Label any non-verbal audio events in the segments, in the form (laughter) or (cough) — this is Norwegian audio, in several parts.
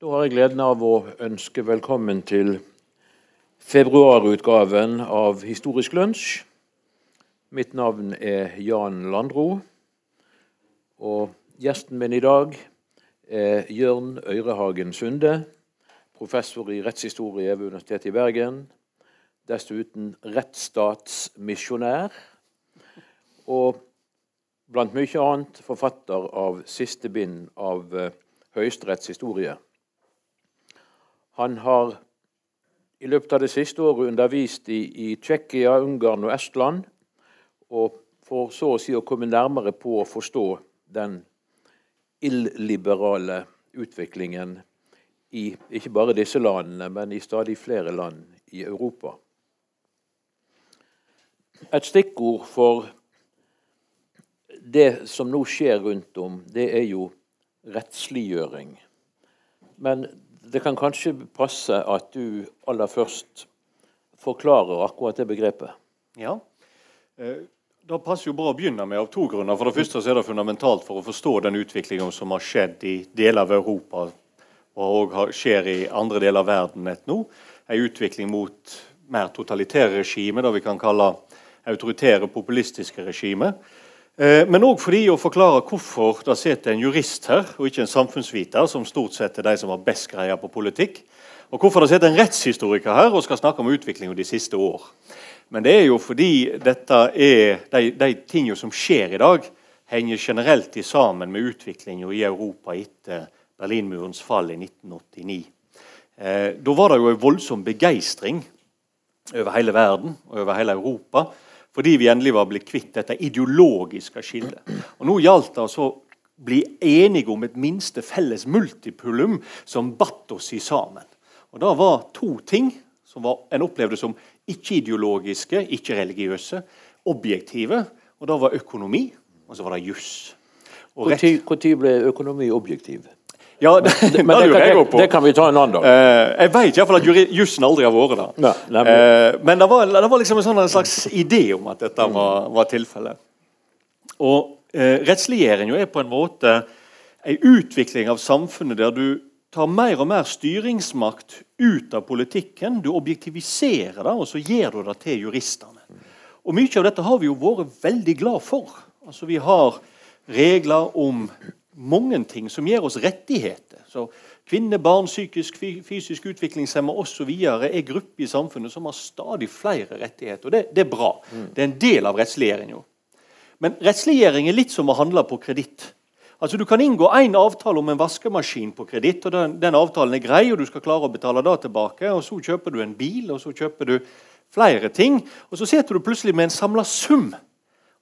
Da har jeg gleden av å ønske velkommen til februarutgaven av Historisk lunsj. Mitt navn er Jan Landro. Og gjesten min i dag er Jørn Øyrehagen Sunde, professor i rettshistorie ved Universitetet i Bergen. Dessuten rettsstatsmisjonær. Og blant mye annet forfatter av siste bind av uh, Høyesteretts historie. Han har i løpet av det siste året undervist i, i Tsjekkia, Ungarn og Estland. Og for så å si å komme nærmere på å forstå den illiberale utviklingen i ikke bare disse landene, men i stadig flere land i Europa. Et stikkord for det som nå skjer rundt om, det er jo rettsliggjøring. Men det kan kanskje passe at du aller først forklarer akkurat det begrepet. Ja. Det da passer jo bra å begynne med av to grunner. For det første er det fundamentalt for å forstå den utviklingen som har skjedd i deler av Europa og skjer i andre deler av verden nett nå. En utvikling mot mer totalitære regimer, det vi kan kalle autoritære, populistiske regimer. Eh, men òg fordi å forklare hvorfor det sitter en jurist her, og ikke en samfunnsviter, som stort sett er de som har best greie på politikk. Og hvorfor det sitter en rettshistoriker her og skal snakke om utviklinga de siste år. Men det er jo fordi dette er, de, de tingene som skjer i dag, henger generelt i sammen med utviklinga i Europa etter Berlinmurens fall i 1989. Eh, da var det jo en voldsom begeistring over hele verden og over hele Europa fordi vi endelig var blitt kvitt dette ideologiske skillet. Og Nå gjaldt det altså å bli enige om et minste felles multipulum som batt oss i sammen. Og Det var to ting som var, en opplevde som ikke-ideologiske, ikke-religiøse, objektive. Og Det var økonomi, og så var det juss. Når ble økonomi objektiv? Ja, det, det, men (laughs) det, jeg, det, kan vi ta en annen dag. Uh, jeg vet iallfall at jussen aldri har vært der. Nei, uh, men det var, det var, liksom en, sånn, en slags idé om at dette var, var tilfellet. Og uh, rettsliggjøring er på en måte en utvikling av samfunnet der du tar mer og mer styringsmakt ut av politikken. Du objektiviserer det, og så gir du det til juristene. Og Mye av dette har vi jo vært veldig glad for. Altså Vi har regler om mange ting som gir oss rettigheter. Så Kvinner, barn, psykisk, fysisk utviklingshemma osv. er grupper i samfunnet som har stadig flere rettigheter. og Det, det er bra. Mm. Det er en del av rettsliggjøringa. Men rettsliggjøring er litt som å handle på kreditt. Altså, du kan inngå én avtale om en vaskemaskin på kreditt, og den, den, avtalen er grei, og du skal klare å betale det tilbake. og Så kjøper du en bil, og så kjøper du flere ting. Og så sitter du plutselig med en samla sum.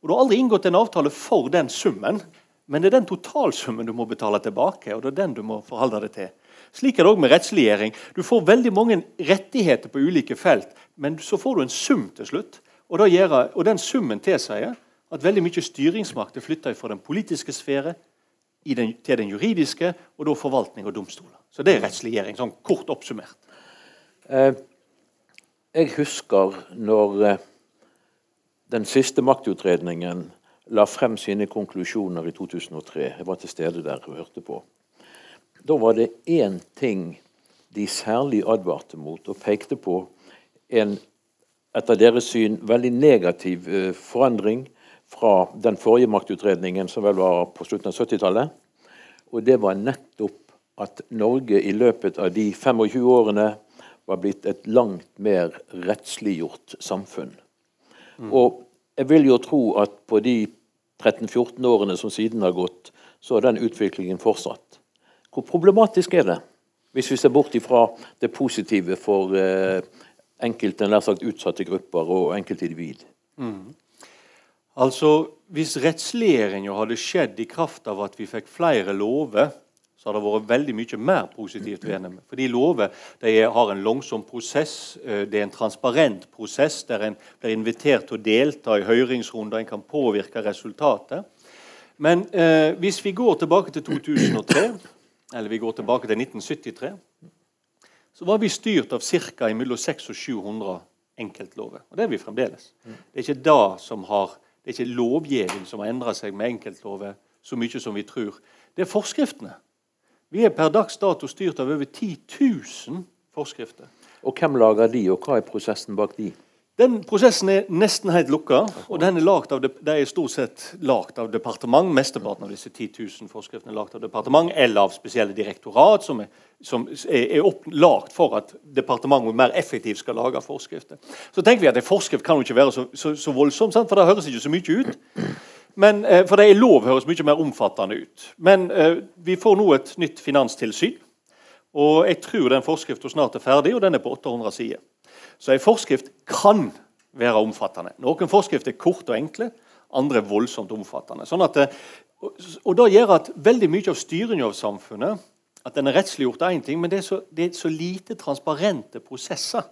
Og Du har aldri inngått en avtale for den summen. Men det er den totalsummen du må betale tilbake, og det er den du må forholde deg til. Slik er det òg med rettsliggjøring. Du får veldig mange rettigheter på ulike felt, men så får du en sum til slutt. Og, gjør, og den summen tilsier at veldig mye styringsmakt er flytta fra den politiske sfære den, til den juridiske, og da forvaltning og domstoler. Så det er rettsliggjøring, sånn kort oppsummert. Eh, jeg husker når eh, den siste maktutredningen la frem sine konklusjoner i 2003. Jeg var til stede der og hørte på. Da var det én ting de særlig advarte mot og pekte på en etter deres syn veldig negativ uh, forandring fra den forrige maktutredningen, som vel var på slutten av 70-tallet. Og det var nettopp at Norge i løpet av de 25 årene var blitt et langt mer rettsliggjort samfunn. Mm. Og jeg vil jo tro at på de 13-14 årene som siden har gått, så har den utviklingen fortsatt. Hvor problematisk er det, hvis vi ser bort ifra det positive for eh, enkelte nær sagt utsatte grupper og enkeltindivid? Mm. Altså, Hvis rettsliggjøringa hadde skjedd i kraft av at vi fikk flere lover, har det vært veldig mye mer positivt ved henne. Fordi lover de har en langsom prosess, eh, det er en transparent prosess der en blir invitert til å delta i høringsrunder, en kan påvirke resultatet. Men eh, hvis vi går tilbake til 2003, eller vi går tilbake til 1973, så var vi styrt av ca. mellom 600 og 700 enkeltlover. Og det er vi fremdeles. Det er ikke, da som har, det er ikke lovgivning som har endra seg med enkeltlover så mye som vi tror. Det er forskriftene Vi er per dags dato styrt av over 10 000 forskrifter. Og hvem lager de, og hva er prosessen bak de? Den prosessen er nesten helt lukka. og den er lagt av, De er stort sett lagd av departement. Mesteparten av disse 10 000 forskriftene er lagt av departement eller av spesielle direktorat, som er, som er opp, lagt for at departementet mer effektivt skal lage forskrifter. Så tenker vi at En forskrift kan jo ikke være så, så, så voldsom, sant? for det høres ikke så mye ut. Men, eh, for det er lov høres mye mer omfattende ut. Men eh, vi får nå et nytt finanstilsyn. Og jeg tror den forskriften snart er ferdig, og den er på 800 sider. Så en forskrift kan være omfattende. Noen forskrifter er korte og enkle, andre er voldsomt omfattende. Sånn at, eh, og Det gjør at veldig mye av styringen av samfunnet at den er rettsliggjort er én ting, men det er, så, det er, så, lite transparente prosesser.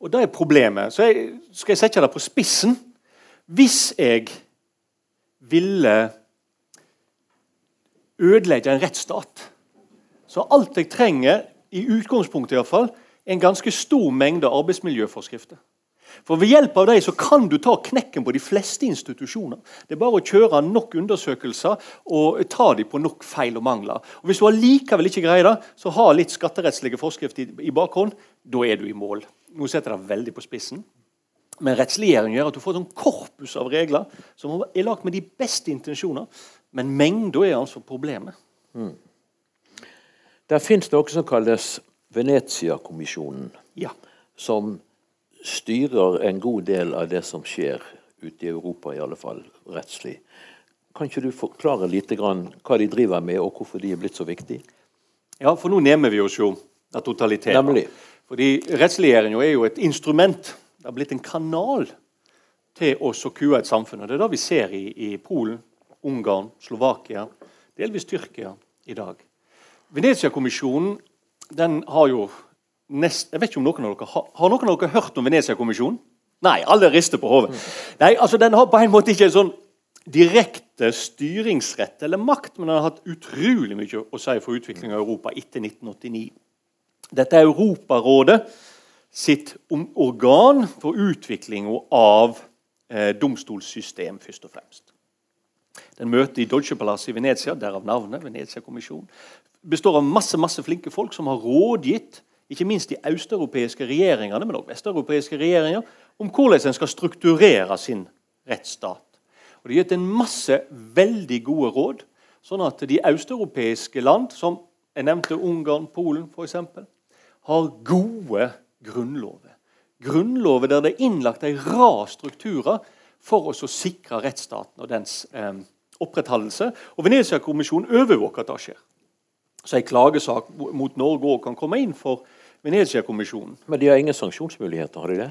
Og det er problemet. Så jeg, skal jeg sette det på spissen. Hvis jeg ville ødelegge en rettsstat, så alt jeg trenger, i utgangspunktet i hvert fall, en ganske stor mengde arbeidsmiljøforskrifter. For Ved hjelp av dem kan du ta knekken på de fleste institusjoner. Det er bare å kjøre nok undersøkelser og ta dem på nok feil og mangler. Og Hvis du allikevel ikke greier det, så ha litt skatterettslige forskrifter i bakhånd. Da er du i mål. Nå setter jeg det veldig på spissen. Men rettsliggjøring gjør at du får et korpus av regler som er lagt med de beste intensjoner. Men mengda er altså problemet. Mm. Der fins noe som kalles Venezia-kommisjonen, ja. som styrer en god del av det som skjer ute i Europa, i alle fall rettslig. Kan ikke du forklare litt grann hva de driver med, og hvorfor de er blitt så viktige? Ja, for nå nærmer vi oss jo av totaliteten. Fordi rettsliggjøringa er jo et instrument. Det har blitt en kanal til oss å kue et samfunn. og Det er det vi ser i, i Polen, Ungarn, Slovakia, delvis Tyrkia i dag. Venezia-kommisjonen den har jo nest, Jeg vet ikke om noen av dere har, har noen av dere hørt om Venezia-kommisjonen? Nei, alle rister på hodet. Nei, altså Den har på en måte ikke en sånn direkte styringsrett eller makt, men den har hatt utrolig mye å si for utvikling av Europa etter 1989. Dette er Europarådet sitt organ for utviklinga av eh, domstolssystem, først og fremst. Den møter i Dolce-palasset i Venezia, derav navnet. Venezia-kommisjonen består av masse masse flinke folk som har rådgitt ikke minst de østeuropeiske regjeringene, men også vesteuropeiske regjeringer, om hvordan en skal strukturere sin rettsstat. Og De har gitt en masse veldig gode råd, sånn at de østeuropeiske land, som jeg nevnte Ungarn, Polen f.eks., har gode grunnlover. Grunnloven der det er innlagt en rad strukturer for å sikre rettsstaten og dens eh, opprettholdelse. Og Venezia-kommisjonen overvåker at det skjer. Så en klagesak mot Norge òg kan komme inn for Venezia-kommisjonen. Men de har ingen sanksjonsmuligheter, har de det?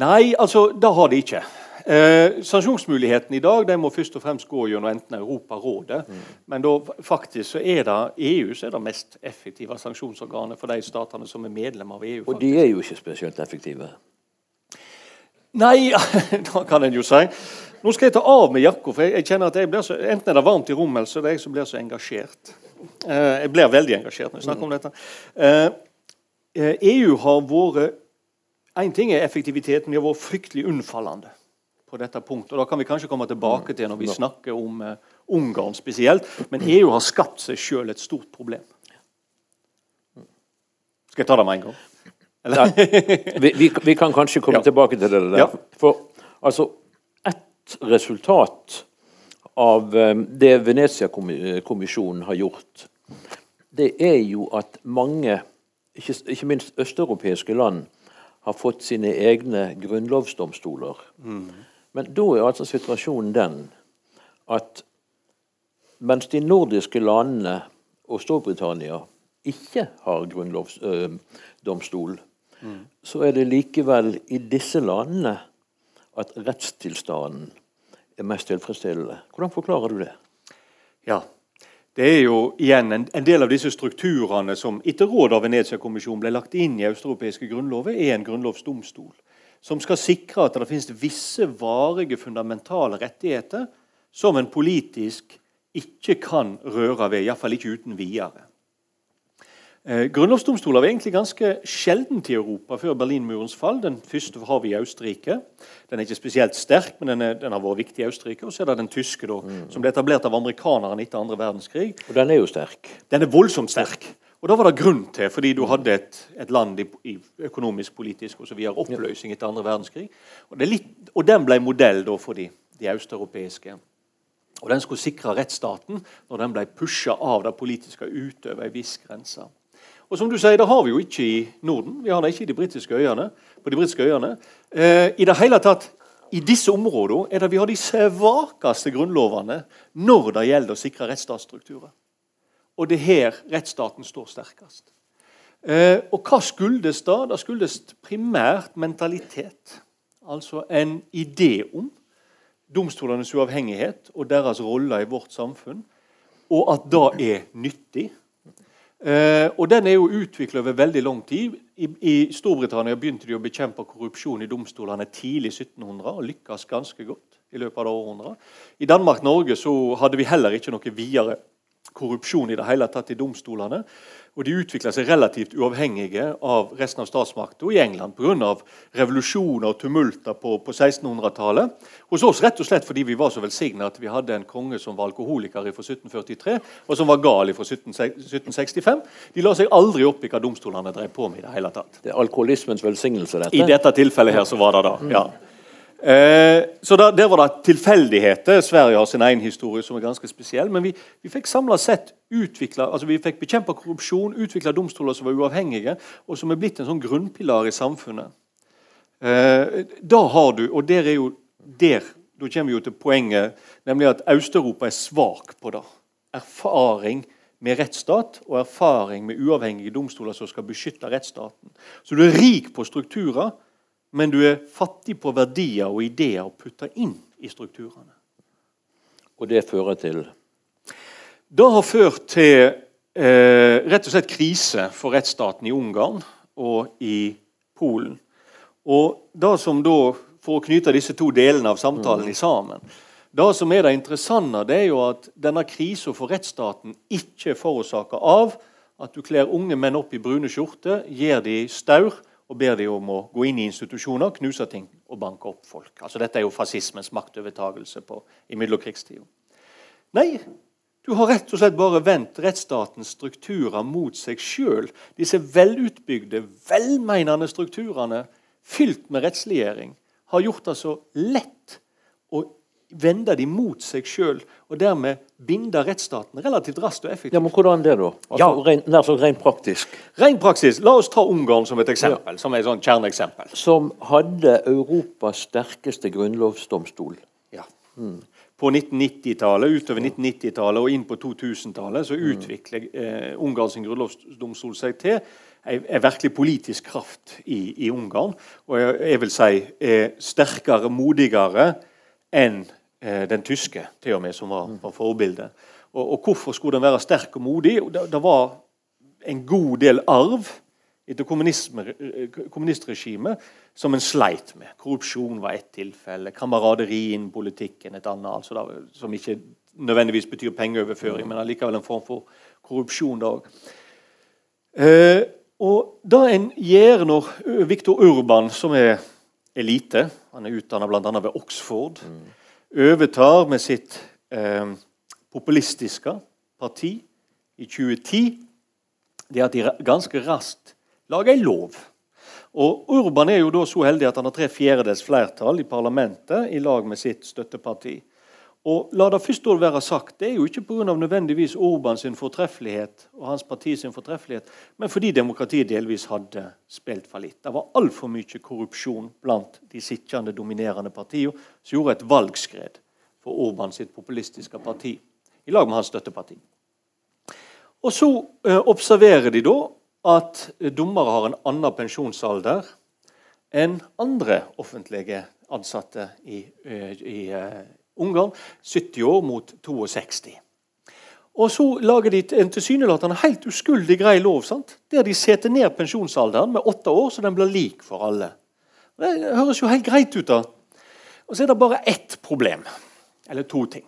Nei, altså, det har de ikke. Eh, sanksjonsmuligheten i dag de må først og fremst gå gjennom enten Europarådet, mm. men da faktisk så er det EU som er det mest effektive sanksjonsorganet for de statene som er medlem av EU. Faktisk. Og de er jo ikke spesielt effektive? Nei, (laughs) det kan en jo si. Nå skal jeg ta av meg jakka, for jeg, kjenner at jeg blir så, enten er det varmt i rommet, eller så er det jeg som blir så engasjert. Eh, jeg blir veldig engasjert når jeg snakker om dette. EU eh, eh, e har vært Én ting er effektiviteten. De har vært fryktelig unnfallende på dette punktet. og Da kan vi kanskje komme tilbake til når vi snakker om Ungarn spesielt. Men EU har skapt seg sjøl et stort problem. Skal jeg ta det med en gang? Vi, vi, vi, kan kanskje komme ja. tilbake til det. Der. Ja. For altså, ett resultat av um, det Venezia-kommisjonen har gjort, det er jo at mange, ikke, ikke minst østeuropeiske land, har fått sine egne grunnlovsdomstoler. Mm. Men da er altså situasjonen den at mens de nordiske landene og Storbritannia ikke har grunnlovsdomstol, øh, mm. så er det likevel i disse landene at rettstilstanden er mest tilfredsstillende. Hvordan forklarer du det? Ja, det er jo igjen en, en del av disse strukturene som etter råd av Venezia-kommisjonen ble lagt inn i østeuropeiske grunnlover, er en grunnlovsdomstol. Som skal sikre at det finnes visse varige, fundamentale rettigheter som en politisk ikke kan røre ved, iallfall ikke uten videre. Eh, grunnlovsdomstoler var egentlig ganske sjeldent i Europa før Berlinmurens fall. Den første har vi i Østerrike. Den er ikke spesielt sterk, men den, er, den har vært viktig i Østerrike. Og så er det den tyske, da, mm. som ble etablert av amerikanerne etter andre verdenskrig. Og den er jo sterk. Den er voldsomt sterk. Og da var det grunn til, fordi du hadde et, et land i, i økonomisk, politisk videre, oppløsning etter andre verdenskrig. Og, litt, og den ble modell da for de, de østeuropeiske. Og den skulle sikre rettsstaten når den ble pusha av det politiske utover ei viss grense. Og som du sier, Det har vi jo ikke i Norden. Vi har det ikke i de britiske øyene. på de britiske øyene. Eh, I det hele tatt, i disse områdene er det vi har de svakeste grunnlovene når det gjelder å sikre rettsstatsstrukturer. Og det er her rettsstaten står sterkest. Eh, og hva skyldes da? Det skyldes primært mentalitet. Altså en idé om domstolenes uavhengighet og deres rolle i vårt samfunn, og at det er nyttig Eh, og Den er jo utvikla over veldig lang tid. I, I, Storbritannia begynte de å bekjempe korrupsjon i domstolene tidlig 1700 og lykkes ganske godt. I løpet av det århundret. I Danmark-Norge så hadde vi heller ikke noe videre korrupsjon i det hele tatt i domstolene. Og de utvikla seg relativt uavhengige av resten av statsmakta i England pga. revolusjoner og tumulter på, på 1600-tallet. Hos oss rett og slett fordi vi var så velsigna at vi hadde en konge som var alkoholiker fra 1743, og som var gal fra 1765. De la seg aldri opp i hva domstolene drev på med. i Det hele tatt. Det er alkoholismens velsignelse, dette? I dette tilfellet her så var det da, ja. Eh, så da, Der var det tilfeldigheter. Sverige har sin egen historie som er ganske spesiell. Men vi, vi fikk samla sett altså Vi fikk bekjempa korrupsjon, utvikla domstoler som var uavhengige, og som er blitt en sånn grunnpilar i samfunnet. Eh, da har du, og der er jo der, Da kommer vi jo til poenget, nemlig at Øst-Europa er svak på det. Erfaring med rettsstat og erfaring med uavhengige domstoler som skal beskytte rettsstaten. Så du er rik på strukturer men du er fattig på verdier og ideer å putte inn i strukturene. Og det fører til? Det har ført til eh, rett og slett krise for rettsstaten i Ungarn og i Polen. Og det som da, For å knyte disse to delene av samtalen mm. sammen Det som er det interessante, det er jo at denne krisa for rettsstaten ikke er forårsaka av at du kler unge menn opp i brune skjorter, gir de staur og ber de om å gå inn i institusjoner, knuse ting og banke opp folk. Altså Dette er jo fascismens maktovertagelse på, i mellomkrigstida. Nei, du har rett og slett bare vendt rettsstatens strukturer mot seg sjøl. Disse velutbygde, velmeinende strukturene fylt med rettsliggjøring har gjort det så lett å vende de mot seg sjøl, og dermed binde rettsstaten relativt raskt og effektivt. Ja, men Hvordan det, da? Altså, ja. Nær sagt rent praktisk. Rent praksis. La oss ta Ungarn som et eksempel. Ja. som et sånn kjerneeksempel. Som hadde Europas sterkeste grunnlovsdomstol. Ja. Mm. På 1990-tallet, utover 1990-tallet og inn på 2000-tallet så utvikler eh, Ungarns grunnlovsdomstol seg til en virkelig politisk kraft i, i Ungarn. Og jeg, jeg vil si er sterkere, modigere enn eh, den tyske, til og med, som var, var forbildet. Og, og, hvorfor skulle den være sterk og modig? Det, var en god del arv etter kommunistregimet som en sleit med. Korrupsjon var ett tilfelle. Kameraderi innen politikken et annet. Altså da, som ikke nødvendigvis betyr pengeoverføring, men allikevel en form for korrupsjon. da eh, og da en gjør når Viktor Urban, som er elite, han er utdanna bl.a. ved Oxford, mm overtar med sitt eh, populistiske parti i 2010, det er at de ganske raskt lager en lov. Og Urban er jo da så heldig at han har tre fjerdedels flertall i parlamentet i lag med sitt støtteparti. Og la det første ord være sagt, Det er jo ikke pga. nødvendigvis Orban sin fortreffelighet og hans parti sin fortreffelighet, men fordi demokratiet delvis hadde spilt fallitt. Det var altfor mye korrupsjon blant de sittende, dominerende partiene, som gjorde et valgskred for Orban sitt populistiske parti, i lag med hans støtteparti. Og Så eh, observerer de da at dommere har en annen pensjonsalder enn andre offentlige ansatte i, eh, i, i eh, Ungarn 70 år mot 62. Og Så lager de en tilsynelatende helt uskyldig grei lov sant? der de setter ned pensjonsalderen med åtte år, så den blir lik for alle. Det høres jo helt greit ut. da. Og Så er det bare ett problem, eller to ting.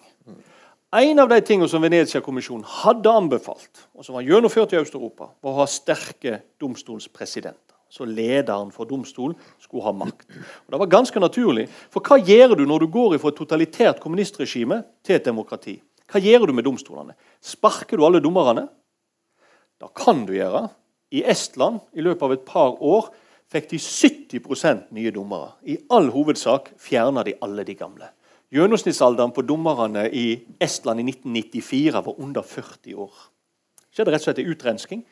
En av de tingene som Venezia-kommisjonen hadde anbefalt, og som var gjennomført i Øst-Europa, var å ha sterke domstolspresidenter. Så lederen for domstolen skulle ha makt. Og Det var ganske naturlig. For hva gjør du når du går fra et totalitært kommunistregime til et demokrati? Hva gjør du med domstolene? Sparker du alle dommerne? Da kan du gjøre. I Estland i løpet av et par år fikk de 70% nye dommere. I all hovedsak fjerna de alle de gamle. Gjennomsnittsalderen på dommerne i Estland i 1994 var under 40 år. Det skjedde rett og slett en utrensking.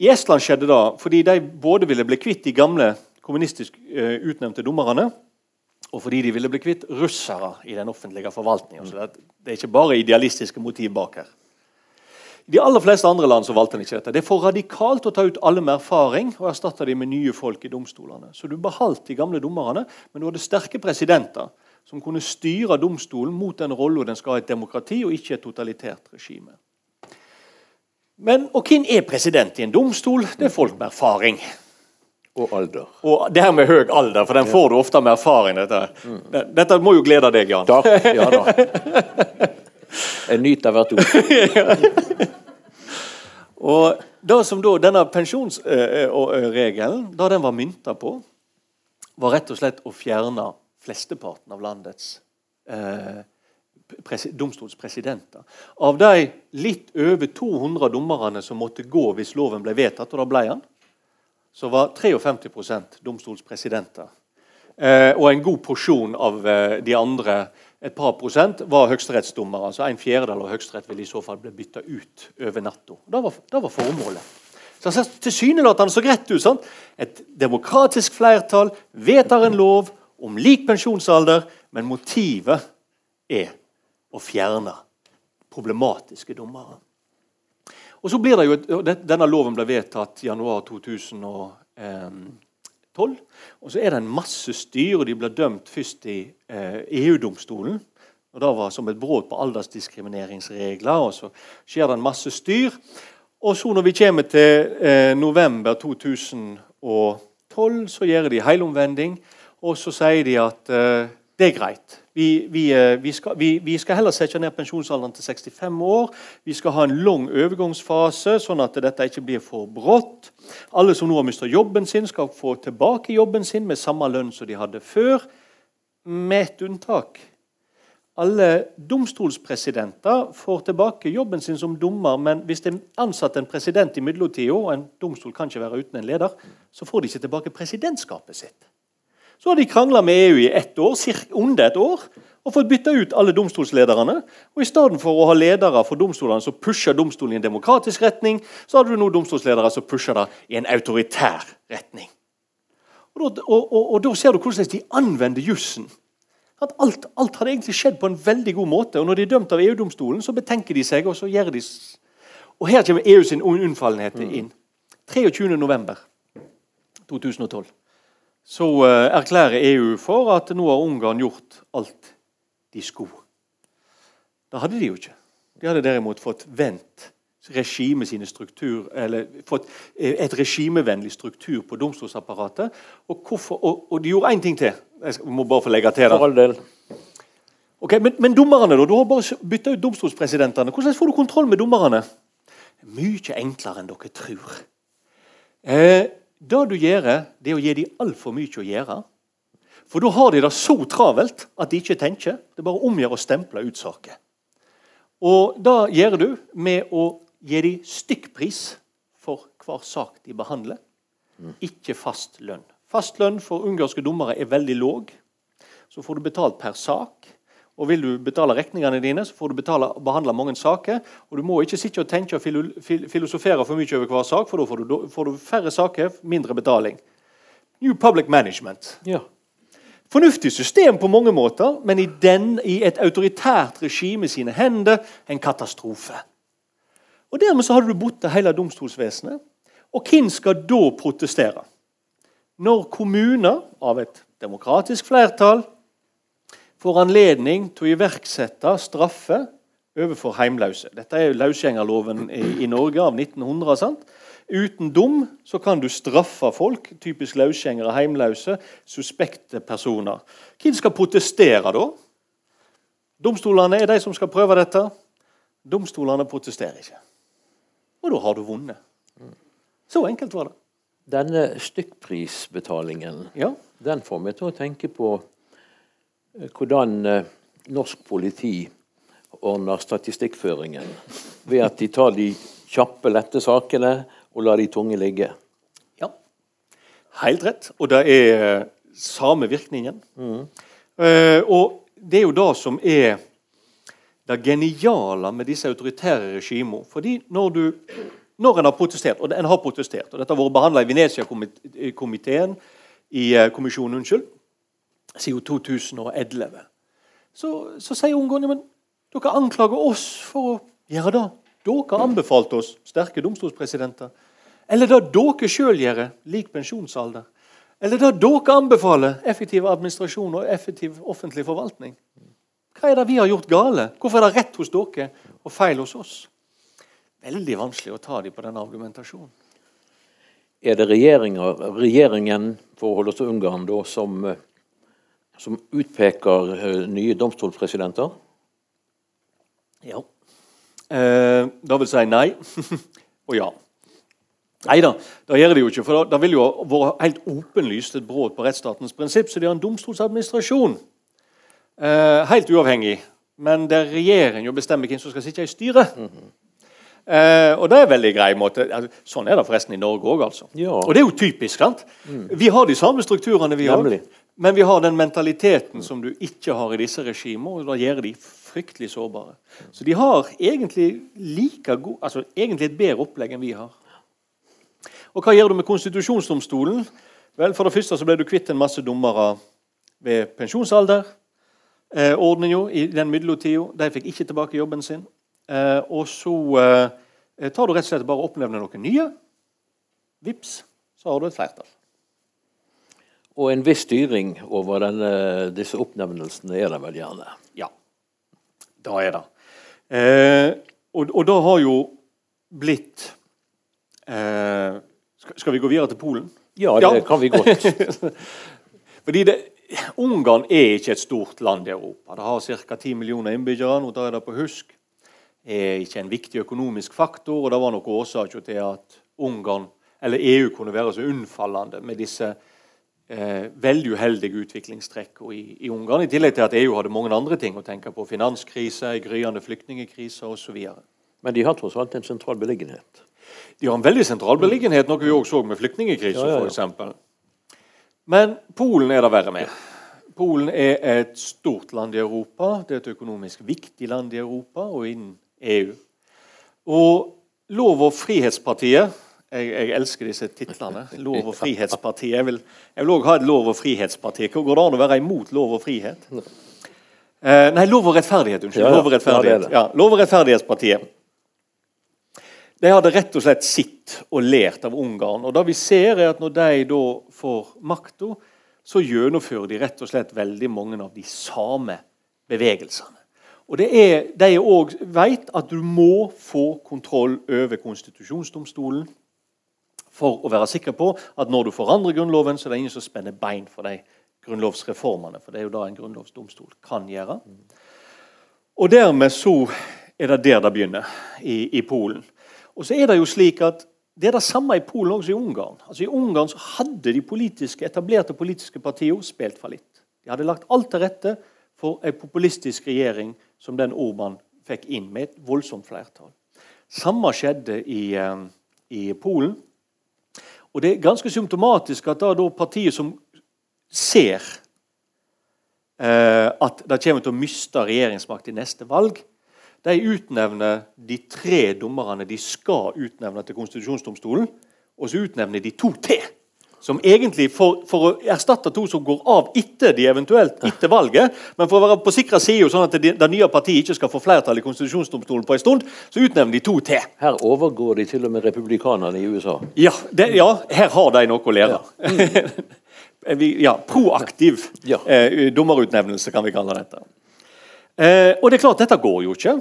I Estland skjedde det fordi de både ville bli kvitt de gamle kommunistisk uh, utnevnte dommerne, og fordi de ville bli kvitt russere i den offentlige forvaltningen. Så det, det er ikke bare idealistiske motiv bak her. De aller fleste andre land så valgte en ikke dette. Det er for radikalt å ta ut alle med erfaring og erstatte dem med nye folk i domstolene. Så du beholdt de gamle dommerne, men du hadde sterke presidenter som kunne styre domstolen mot den rolla den skal ha i et demokrati og ikke et totalitært regime. Men, og hvem er president i en domstol? Det er folk med erfaring. Og alder. Og dermed høy alder, for den får du ofte med erfaring. Dette, dette må jo glede deg, Jan. Takk. (laughs) Ja da. Jeg nyter hvert ord. (laughs) Og det som da, Denne pensjonsregelen, da den var mynta på, var rett og slett å fjerne flesteparten av landets eh, domstolspresidenter. Av de litt over 200 dommerne som måtte gå hvis loven ble vedtatt, og da ble han, så var 53 domstolspresidenter. Eh, og en god porsjon av eh, de andre, et par prosent, var høyesterettsdommere. Altså en fjerdedel av Høyesterett ville i så fall bli bytta ut over natta. Det, det var formålet. Så Tilsynelatende så greit ut. sant? Et demokratisk flertall vedtar en lov om lik pensjonsalder, men motivet er å fjerne problematiske dommere. Og så blir det jo, Denne loven ble vedtatt i januar 2012. Og så er det en masse styr, og de ble dømt først i eh, EU-domstolen. og Det var som et brudd på aldersdiskrimineringsregler. og Så skjer det en masse styr. Og så når vi kommer til eh, november 2012, så gjør de helomvending. Og så sier de at eh, det er greit. Vi, vi, eh, vi, skal, vi, skal, heller sette ned pensjonsalderen til 65 år. Vi skal ha en lang overgangsfase, sånn at dette ikke blir for brått. Alle som nå har mistet jobben sin, skal få tilbake jobben sin med samme lønn som de hadde før, med et unntak. Alle domstolspresidenter får tilbake jobben sin som dommer, men hvis det er ansatt en president i midlertid og en domstol kan ikke være uten en leder, så får de ikke tilbake presidentskapet sitt. Så har de krangla med EU i ett år, under et år og fått bytta ut alle domstolslederne. Og I stedet for å ha ledere for domstolene som pusher domstolen i en demokratisk retning, så har du nå domstolsledere som pusher det i en autoritær retning. Og da, og, og, og da ser du hvordan de anvender jussen. At alt, alt hadde egentlig skjedd på en veldig god måte. Og når de er dømt av EU-domstolen, så betenker de seg, og så gjør de Og her kommer EU sin unnfallenhet inn. 23.11.2012 så eh, erklærer EU for at nå har Ungarn gjort alt de skulle. Det hadde de jo ikke. De hadde derimot fått vendt regime sine struktur, eller fått eh, et regimevennlig struktur på domstolsapparatet. Og, hvorfor, og, og de gjorde én ting til. Jeg må bare få legge til det. For all del. Ok, men, men dommerne, da? Du har bare bytta ut domstolspresidentene. Hvordan får du kontroll med dommerne? Mye enklere enn dere tror. Eh, det du gjør, det er å gi dem altfor mye å gjøre. For da har de det så travelt at de ikke tenker. Det er bare omgjør å stemple ut saker. Og det gjør du med å gi dem stykkpris for hver sak de behandler. Ikke fast lønn. Fast lønn for ungarske dommere er veldig låg. Så får du betalt per sak. Og Vil du betale regningene dine, så får du betale, behandle mange saker. og Du må ikke sitte og tenke og filosofere for mye over hver sak, for da får du, får du færre saker, mindre betaling. New Public Management. Ja. Fornuftig system på mange måter, men i, den, i et autoritært regime sine hender en katastrofe. Og Dermed så har du borte hele domstolsvesenet. Og hvem skal da protestere? Når kommuner av et demokratisk flertall får anledning til å iverksette straffe overfor heimløse. Dette er løsgjengerloven i, i, Norge av 1900. sant? Uten dom så kan du straffe folk, typisk løsgjengere, heimløse, suspekte personer. Hvem skal protestere da? Domstolene er de som skal prøve dette. Domstolene protesterer ikke. Og da har du vunnet. Så enkelt var det. Denne stykkprisbetalingen Ja. den får meg til å tenke på hvordan eh, norsk politi ordner statistikkføringen. Ved at de tar de kjappe, lette sakene og lar de tunge ligge. Ja, helt rett. Og det er eh, samme virkningen. Eh, og det er jo det som er det geniale med disse autoritære regimene. Fordi når du når en har protestert, og en har protestert, og dette har vært behandla i Venezia-komiteen, i eh, kommisjonen, unnskyld, siden 2011, så, så sier ungene men dere anklager oss for å gjøre det. Dere anbefalte oss sterke domstolspresidenter. Eller det dere sjøl gjør, lik pensjonsalder. Eller det dere anbefaler, effektiv administrasjon og effektiv offentlig forvaltning. Hva er det vi har gjort gale? Hvorfor er det rett hos dere og feil hos oss? Veldig vanskelig å ta dem på denne argumentasjonen. Er det regjeringen for å holde oss til Ungarn da, som, eh, som utpeker eh, nye domstolspresidenter? Ja. Eh, da vil si nei (laughs) og ja. Nei da, det gjør det jo ikke. For da, vil jo være helt åpenlyst et brudd på rettsstatens prinsipp. Så de har en domstolsadministrasjon. Eh, helt uavhengig. Men der regjeringen bestemmer hvem som skal sitte i styret. Eh, og det er en veldig grei måte. Altså, sånn er det forresten i Norge òg. Altså. Ja. Og det er jo typisk. sant? Vi har de samme strukturene, vi òg. Men vi har den mentaliteten som du ikke har i disse regimene, og da gjør de fryktelig sårbare. Så de har egentlig like god, altså egentlig et bedre opplegg enn vi har. Og hva gjør du med konstitusjonsdomstolen? Vel, For det første så ble du kvitt en masse dommere ved pensjonsalder. Eh, jo, i den midlertida. De fikk ikke tilbake jobben sin. Eh, og så eh, tar du rett og slett bare og oppnevner noen nye. Vips, så har du et flertall. Og en viss styring over denne, disse oppnevnelsene er det vel gjerne? Ja, da er det. Eh, og, og da har jo blitt eh, skal, skal vi gå videre til Polen? Ja, det Ja. kan vi godt. (laughs) Fordi det, Ungarn er ikke et stort land i Europa. Det har ca. 10 millioner innbyggere. Nå tar jeg det på husk. Det er ikke en viktig økonomisk faktor. og Det var nok årsaker til at Ungarn, eller EU kunne være så unnfallende med disse eh, veldig uheldige utviklingstrekkene i, i Ungarn. I tillegg til at EU hadde mange andre ting å tenke på. Finanskrise, en gryende flyktningkrise osv. Men de har tross alt en sentral beliggenhet. De har en veldig sentral beliggenhet, noe vi også så med flyktningkrisen Ja, ja, ja. eksempel. Men Polen er det verre med. Polen er et stort land i Europa. Det er et økonomisk viktig land i Europa og innen EU. Og Lov- og Frihetspartiet jeg, jeg elsker disse titlene. Lov- og Frihetspartiet. Jeg vil, jeg vil også ha et lov- og frihetsparti. Hvor går det an å være imot lov og frihet? Eh, nei, Lov og rettferdighet. Unnskyld. Ja, ja. Lov og rettferdighet. Ja, lov- og rettferdighetspartiet. De hadde rett og slett sitt og lært av Ungarn. Og det vi ser er at Når de da får makta, så gjennomfører de rett og slett veldig mange av de samme bevegelsene. Og det er, De òg vet at du må få kontroll over konstitusjonsdomstolen for å være sikker på at når du forandrer Grunnloven, så er det ingen som spenner bein for de grunnlovsreformene. For det er jo det en grunnlovsdomstol kan gjøre. Og dermed så er det der det begynner, i, i Polen. Og så er det jo slik at det er det samme i Polen også i Ungarn. Altså I Ungarn så hadde de politiske, etablerte politiske partiene spilt fallitt. De hadde lagt alt til rette for en populistisk regjering som den Orban fikk inn, med et voldsomt flertall. Samme skjedde i, eh, i Polen. Og det er ganske symptomatisk at da, da partiet som ser eh, at det kommer til å miste regjeringsmakt i neste valg, de utnevner de tre dommerne de skal utnevne til konstitusjonsdomstolen, og så utnevner de to til. Som egentlig for, for å erstatte to som går av etter de eventuelt etter valget, men for å være på sikre side, sånn at det, det nye partiet ikke skal få flertall i konstitusjonsdomstolen på en stund, så utnevner de to til. Her overgår de til og med republikanerne i USA. Ja, det, ja her har de noe å lære. (laughs) Vi- ja, proaktiv Ja. eh, dommerutnevnelse, kan vi kalle dette. Eh, og det er klart, dette går jo ikke.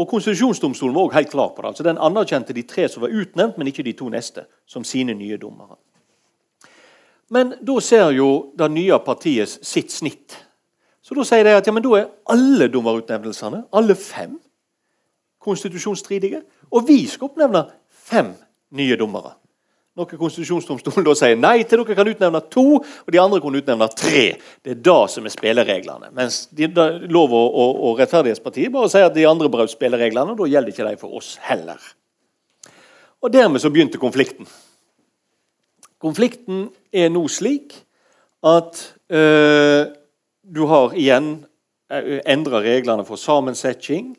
Og Konstitusjonsdomstolen var også helt klar på det. altså Den anerkjente de tre som var utnevnt, men ikke de to neste, som sine nye dommere. Men da ser jo det nye partiet sitt snitt Så da sier de at ja, men da er alle dommerutnevnelsene, alle fem, konstitusjonsstridige. Og vi skal oppnevne fem nye dommere. Noe konstitusjonsdomstolen da sier nei til. Dere kan utnevne to, og de andre kan utnevne tre. Det er da som er spillereglene. Mens de, da, Lov- og, og, og Rettferdighetspartiet bare sier at de andre brøt spillereglene, og da gjelder ikke de for oss heller. Og Dermed så begynte konflikten. Konflikten er nå slik at eh, du har igjen øh, endra reglene for sammensetning.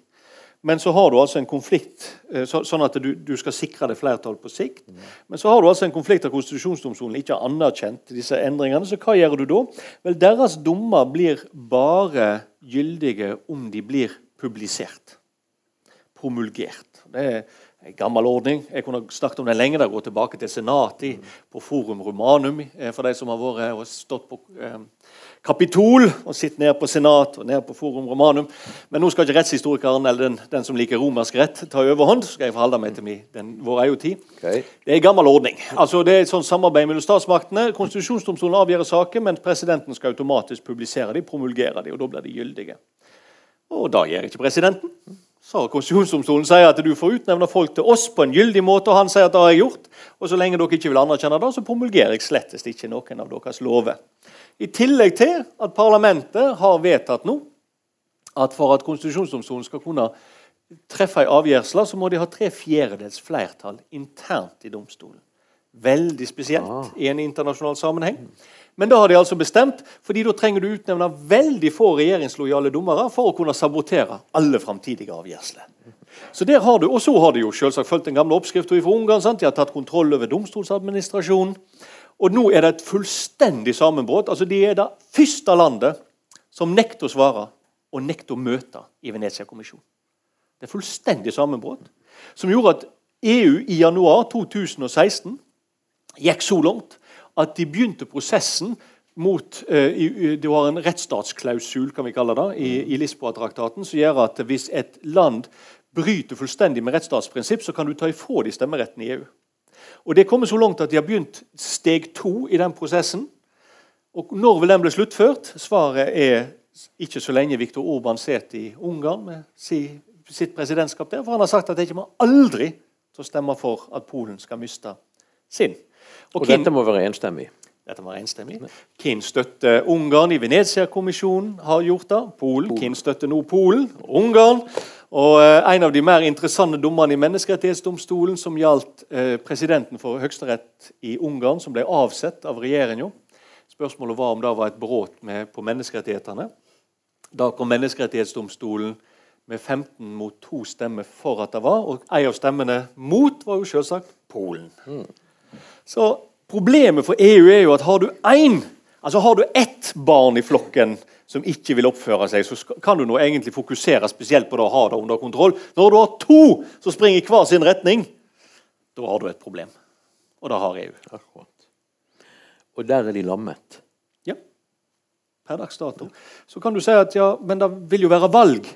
Men så har du altså en konflikt, øh, så, sånn at du, du skal sikre det flertall på sikt. Men så har du altså en konflikt der konstitusjonsdomstolen ikke har anerkjent disse endringene. Så hva gjør du da? Vel, Deres dommer blir bare gyldige om de blir publisert. Promulgert. Det er en gammel ordning. Jeg kunne snakket om den lenge. Der, gå tilbake til Senati på Forum Romanum eh, for de som har vært og stått på eh, Kapitol og sittet ned på Senat og ned på Forum Romanum. Men nå skal ikke rettshistorikeren eller den, den som liker romersk rett, ta overhånd. skal jeg forholde meg til min, den, vår egen tid. Okay. Det er en gammel ordning. Altså, det er et sånt samarbeid mellom statsmaktene. Konstitusjonsdomstolen avgjør saker, men presidenten skal automatisk publisere dem, promulgere dem, og da blir de gyldige. Og da gjør ikke presidenten. Så Konstitusjonsdomstolen sier at du får utnevne folk til oss på en gyldig måte, og han sier at det har jeg gjort. Og så lenge dere ikke vil anerkjenne det, så promulgerer jeg slettest ikke noen av deres lover. I tillegg til at parlamentet har vedtatt nå at for at Konstitusjonsdomstolen skal kunne treffe ei avgjørelse, så må de ha tre fjerdedels flertall internt i domstolen. Veldig spesielt i en internasjonal sammenheng. Men da har de altså bestemt, fordi da trenger du utnevne veldig få regjeringslojale dommere for å kunne sabotere alle framtidige avgjørelser. Så der har du, Og så har de jo selvsagt fulgt den gamle oppskriften fra Ungarn. sant? De har tatt kontroll over domstolsadministrasjonen. Og nå er det et fullstendig sammenbrudd. Altså, de er det første landet som nekter å svare og nekter å møte i Venezia-kommisjonen. Det er fullstendig sammenbrudd. Som gjorde at EU i januar 2016 gikk så langt at de begynte prosessen mot uh, Du har en rettsstatsklausul kan vi kalle det, i, i Lisboa-traktaten som gjør at hvis et land bryter fullstendig med rettsstatsprinsipp, så kan du ta ifra de stemmeretten i EU. Og Det kommer så langt at de har begynt steg to i den prosessen. Og Når vil den bli sluttført? Svaret er ikke så lenge Viktor Orban sitter i Ungarn med sitt presidentskap der. For han har sagt at det ikke må aldri til å stemme for at Polen skal miste sin. Og, og dette må være enstemmig? Dette må være enstemmig. Hvem støtter Ungarn i Venezia-kommisjonen? har gjort det. Polen. Polen. Hvem støtter nå Polen? Ungarn. Og eh, En av de mer interessante dommerne i Menneskerettighetsdomstolen, som gjaldt eh, presidenten for Høyesterett i Ungarn, som ble avsett av regjeringa. Spørsmålet var om det var et brudd på menneskerettighetene. Da kom Menneskerettighetsdomstolen med 15 mot 2 stemmer for at det var, og en av stemmene mot var jo selvsagt Polen. Mm. Så Problemet for EU er jo at har du én, altså har du ett barn i flokken som ikke vil oppføre seg, så kan du nå egentlig fokusere spesielt på det å ha det under kontroll. Når du har to som springer i hver sin retning, da har du et problem. Og det har EU. Akkurat. Og der er de lammet? Ja. Per dags dato. Så kan du si at ja, men det vil jo være valg.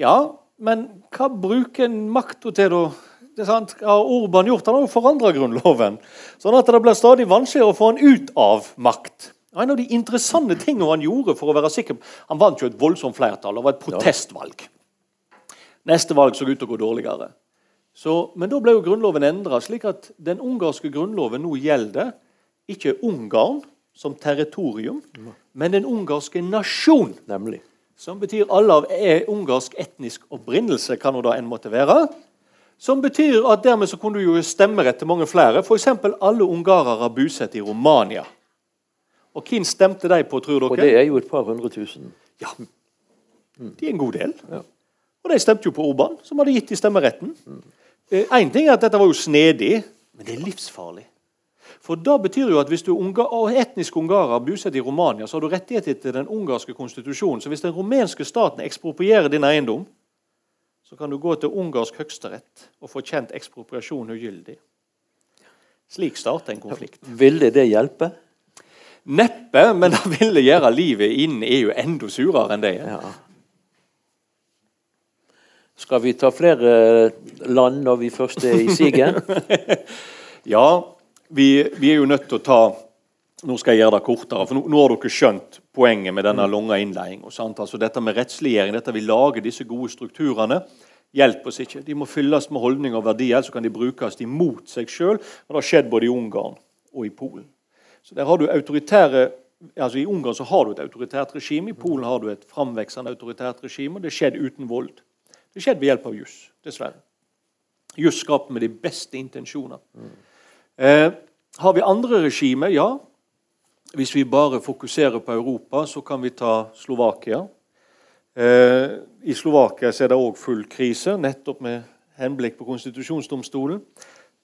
Ja, men hva bruker en makta til da? Det sant, har Orban gjort? Han har jo forandra Grunnloven. Sånn at det blir stadig vanskeligere å få han ut av makt. En av de interessante tingene han gjorde for å være sikker Han vant jo et voldsomt flertall. Det var et protestvalg. Neste valg så ut til å gå dårligere. Så, men da ble jo grunnloven endra, slik at den ungarske grunnloven nå gjelder ikke Ungarn som territorium, men den ungarske nasjon. Nemlig. Som betyr alle av e- ungarsk etnisk opprinnelse, kan jo da en måtte være. Som betyr at dermed så kunne du jo stemmerett til mange flere. F.eks. alle ungarere bosatt i Romania. Og hvem stemte de på, tror dere? Og det er jo et par hundre tusen. Ja. De er en god del. Ja. Og de stemte jo på Orban, som hadde gitt de stemmeretten. Én mm. eh, ting er at dette var jo snedig, men det er livsfarlig. For da betyr jo at Hvis du er etnisk ungarer bosatt i Romania, så har du rettigheter til den ungarske konstitusjonen. Så hvis den rumenske staten eksproprierer din eiendom, så kan du gå til ungarsk høyesterett og få kjent ekspropriasjon ugyldig. Slik starter en konflikt. Ville det hjelpe? Neppe, men (laughs) det ville gjøre livet innen EU enda surere enn det er. Ja. Skal vi ta flere land når vi først er i siget? (laughs) ja, vi, vi, er jo nødt til å ta nå skal jeg gjøre det kortere, for nå, nå har dere skjønt poenget med denne lange innledninga. Altså dette med rettsliggjøring, dette vi lager disse gode strukturene, hjelper oss ikke. De må fylles med holdninger og verdier, så kan de brukes imot seg sjøl. Det har skjedd både i Ungarn og i Polen. Så der har du autoritære altså I Ungarn så har du et autoritært regime, i Polen har du et framveksende autoritært regime. og Det skjedde uten vold. Det skjedde ved hjelp av juss, dessverre. Juss skapt med de beste intensjoner. Mm. Eh, har vi andre regimer? Ja. Hvis vi bare fokuserer på Europa, så kan vi ta Slovakia. Eh, I Slovakia er det òg full krise, nettopp med henblikk på konstitusjonsdomstolen.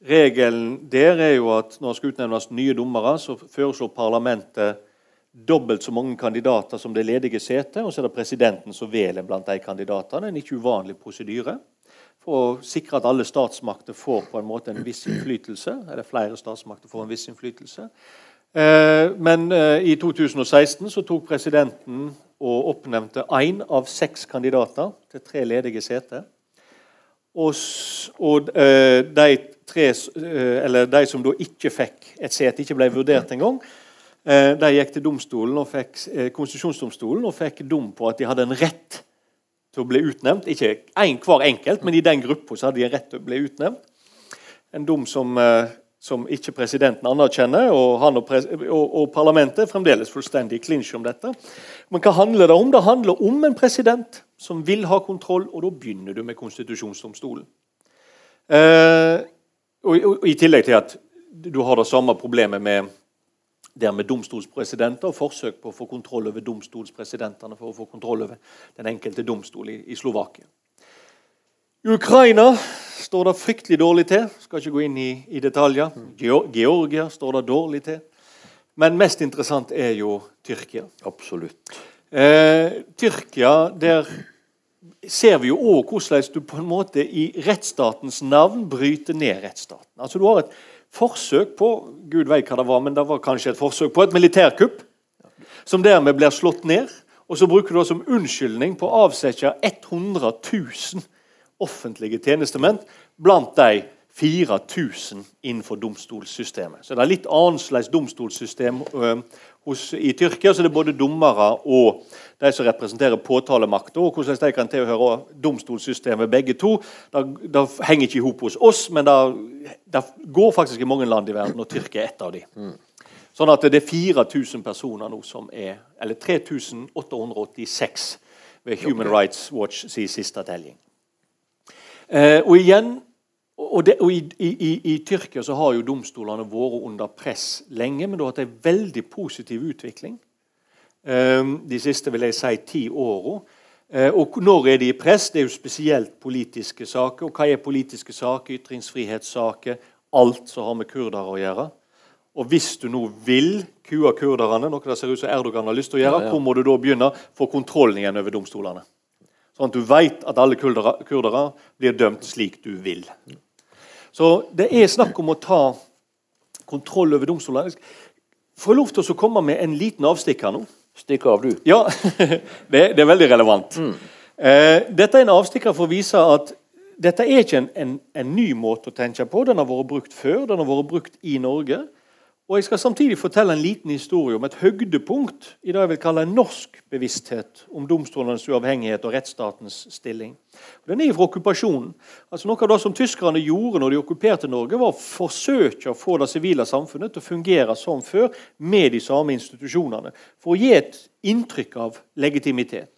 Regelen der er jo at når det skal utnevnes nye dommere, så foreslår parlamentet dobbelt så mange kandidater som det ledige setet, og så er det presidenten som velger blant de kandidatene. En ikke uvanlig prosedyre for å sikre at alle statsmakter får på en måte en viss innflytelse. eller flere statsmakter får en viss innflytelse. Eh, men eh, i 2016 så tok presidenten og oppnevnte én av seks kandidater til tre ledige seter. Og, og eh, de, tre, de, som da ikke fikk et sete, ikke ble vurdert engang, de gikk til domstolen og fikk, konstitusjonsdomstolen og fikk dom på at de hadde en rett til å bli utnevnt. Ikke en, hver enkelt, men i den gruppa hadde de en rett til å bli utnevnt. En dom som som ikke presidenten anerkjenner, og og, og, parlamentet fremdeles fullstendig i klinsj om dette. Men hva handler det om? Det handler om en president som vil ha kontroll, og da begynner du med konstitusjonsdomstolen. Eh, og, og, I tillegg til at du har det samme problemet med, der med domstolspresidenter og forsøk på å få kontroll over domstolspresidentene for å få kontroll over den enkelte domstol i, i Slovakia. I Ukraina står det fryktelig dårlig til. Skal ikke gå inn i, i detaljer. Georgia står det dårlig til. Men mest interessant er jo Tyrkia. Absolutt. Eh, Tyrkia, der ser vi jo òg hvordan du på en måte i rettsstatens navn bryter ned rettsstaten. Altså Du har et forsøk på Gud vet hva det var, men det var kanskje et forsøk på et militærkupp, som dermed blir slått ned. Og så bruker du det som unnskyldning på å avsette 100 000 offentlige tjenestemenn blant de 4000 innenfor domstolssystemet. Så det er litt annerledes domstolssystem hos, i Tyrkia. så det er både dommere og de som representerer påtalemakta. Og hvordan de kan tilhøre domstolssystemet, begge to. Det, det henger ikke i hop hos oss, men det, det, går faktisk i mange land i verden, og Tyrkia er ett av. Mm. Sånn at det er 4000 personer nå som er Eller 3886 ved Human Rights Watch sin siste telling. Eh, og igjen, og, det, og i, i, i, Tyrkia så har jo domstolene vært under press lenge, men det har hatt en veldig positiv utvikling eh, de siste vil jeg si, ti åra. Eh, og når er de i press? Det er jo spesielt politiske saker. Og hva er politiske saker? Ytringsfrihetssaker. Alt som har med kurdere å gjøre. Og hvis du nå vil kue kurderne, noe det ser ut som Erdogan har lyst til å gjøre, ja, ja. hvor må du da begynne? Få kontrollen igjen over domstolene. Sånn at du vet at alle kurdere, kurdere blir dømt slik du vil. Så det er snakk om å ta kontroll over domstolene. Får jeg lov til å komme med en liten avstikker nå? Stikk av, du. Ja, (laughs) det, det er veldig relevant. Mm. Eh, dette er en avstikker for å vise at dette er ikke en, en, en, ny måte å tenke på. Den har vært brukt før. Den har vært brukt i Norge. Og Jeg skal samtidig fortelle en liten historie om et høydepunkt i det jeg vil kalle en norsk bevissthet om domstolenes uavhengighet og rettsstatens stilling. Den er fra okkupasjonen. Altså Noe av det som tyskerne gjorde når de okkuperte Norge, var å forsøke å få det sivile samfunnet til å fungere som før, med de samme institusjonene, for å gi et inntrykk av legitimitet.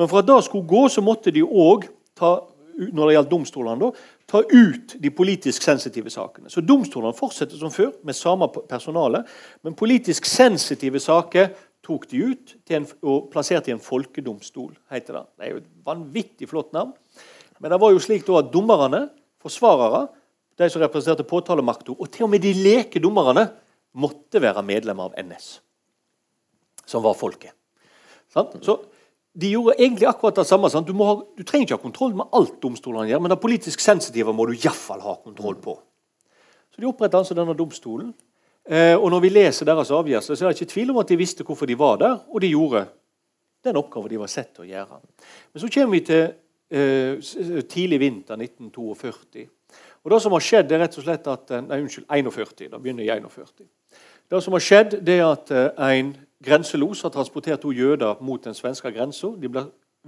Men for at det skulle gå, så måtte de òg ta når det gjaldt domstolene, da, ta ut de politisk sensitive sakene. Så Domstolene fortsetter som før med samme personale, men politisk sensitive saker tok de ut en, og plasserte i en folkedomstol. heter Det Det er jo et vanvittig flott navn. Men det var jo slik at dommerne, forsvarere, de som representerte påtalemakta, og til og med de leke dommerne, måtte være medlemmer av NS, som var folket. Så de gjorde egentlig akkurat det samme. Du, ha, du, trenger ikke ha kontroll med alt domstolene gjør, men det politisk sensitive må du iallfall ha kontroll på. Så De opprettet altså denne domstolen. Eh, og Når vi leser deres avgjørelse, så er det ikke tvil om at de visste hvorfor de var der, og de gjorde den oppgaven de var sett til å gjøre. Men så kommer vi til eh, tidlig vinter 1942. Og Det som har skjedd, er rett og slett at, nei, unnskyld, 41. Da begynner i 41. Det som har skjedd, det er at eh, en grenselos har transportert to jøder mot den svenske grensa. De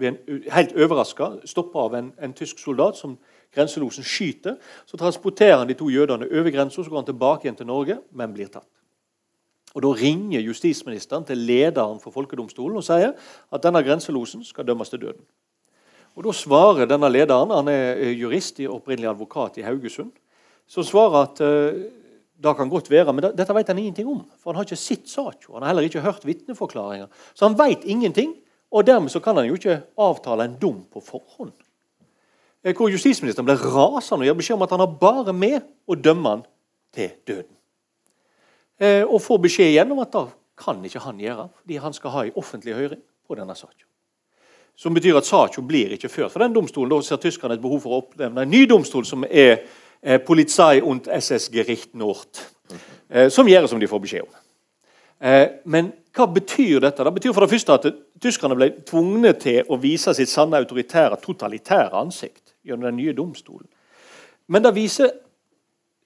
en, helt overraska stoppa av en, en, tysk soldat som grenselosen skyter. Så transporterer han de to jødene over grensa, så går han tilbake igjen til Norge, men blir tatt. Og Da ringer justisministeren til lederen for folkedomstolen og sier at denne grenselosen skal dømmes til døden. Og Da svarer denne lederen, han er jurist i opprinnelig advokat i Haugesund, som svarer at uh, det kan godt være, men dette vet han ingenting om. For han har ikke sett saka. Han har heller ikke hørt vitneforklaringer. Så han vet ingenting, og dermed så kan han jo ikke avtale en dom på forhånd. Eh, hvor justisministeren ble rasende og gir beskjed om at han har bare med å dømme han til døden. Eh, og får beskjed igjen om at da kan ikke han gjøre, fordi han skal ha en offentlig høring på denne saka. Som betyr at saka blir ikke ført for den domstolen. Da ser tyskerne et behov for å oppnevne en ny domstol, som er Polizei und SS Gericht Nord. Eh, som gjør som de får beskjed om. Eh, men hva betyr dette? Det betyr for det første at tyskerne ble tvunget til å vise sitt sanne autoritære, totalitære ansikt gjennom den nye domstolen. Men det viser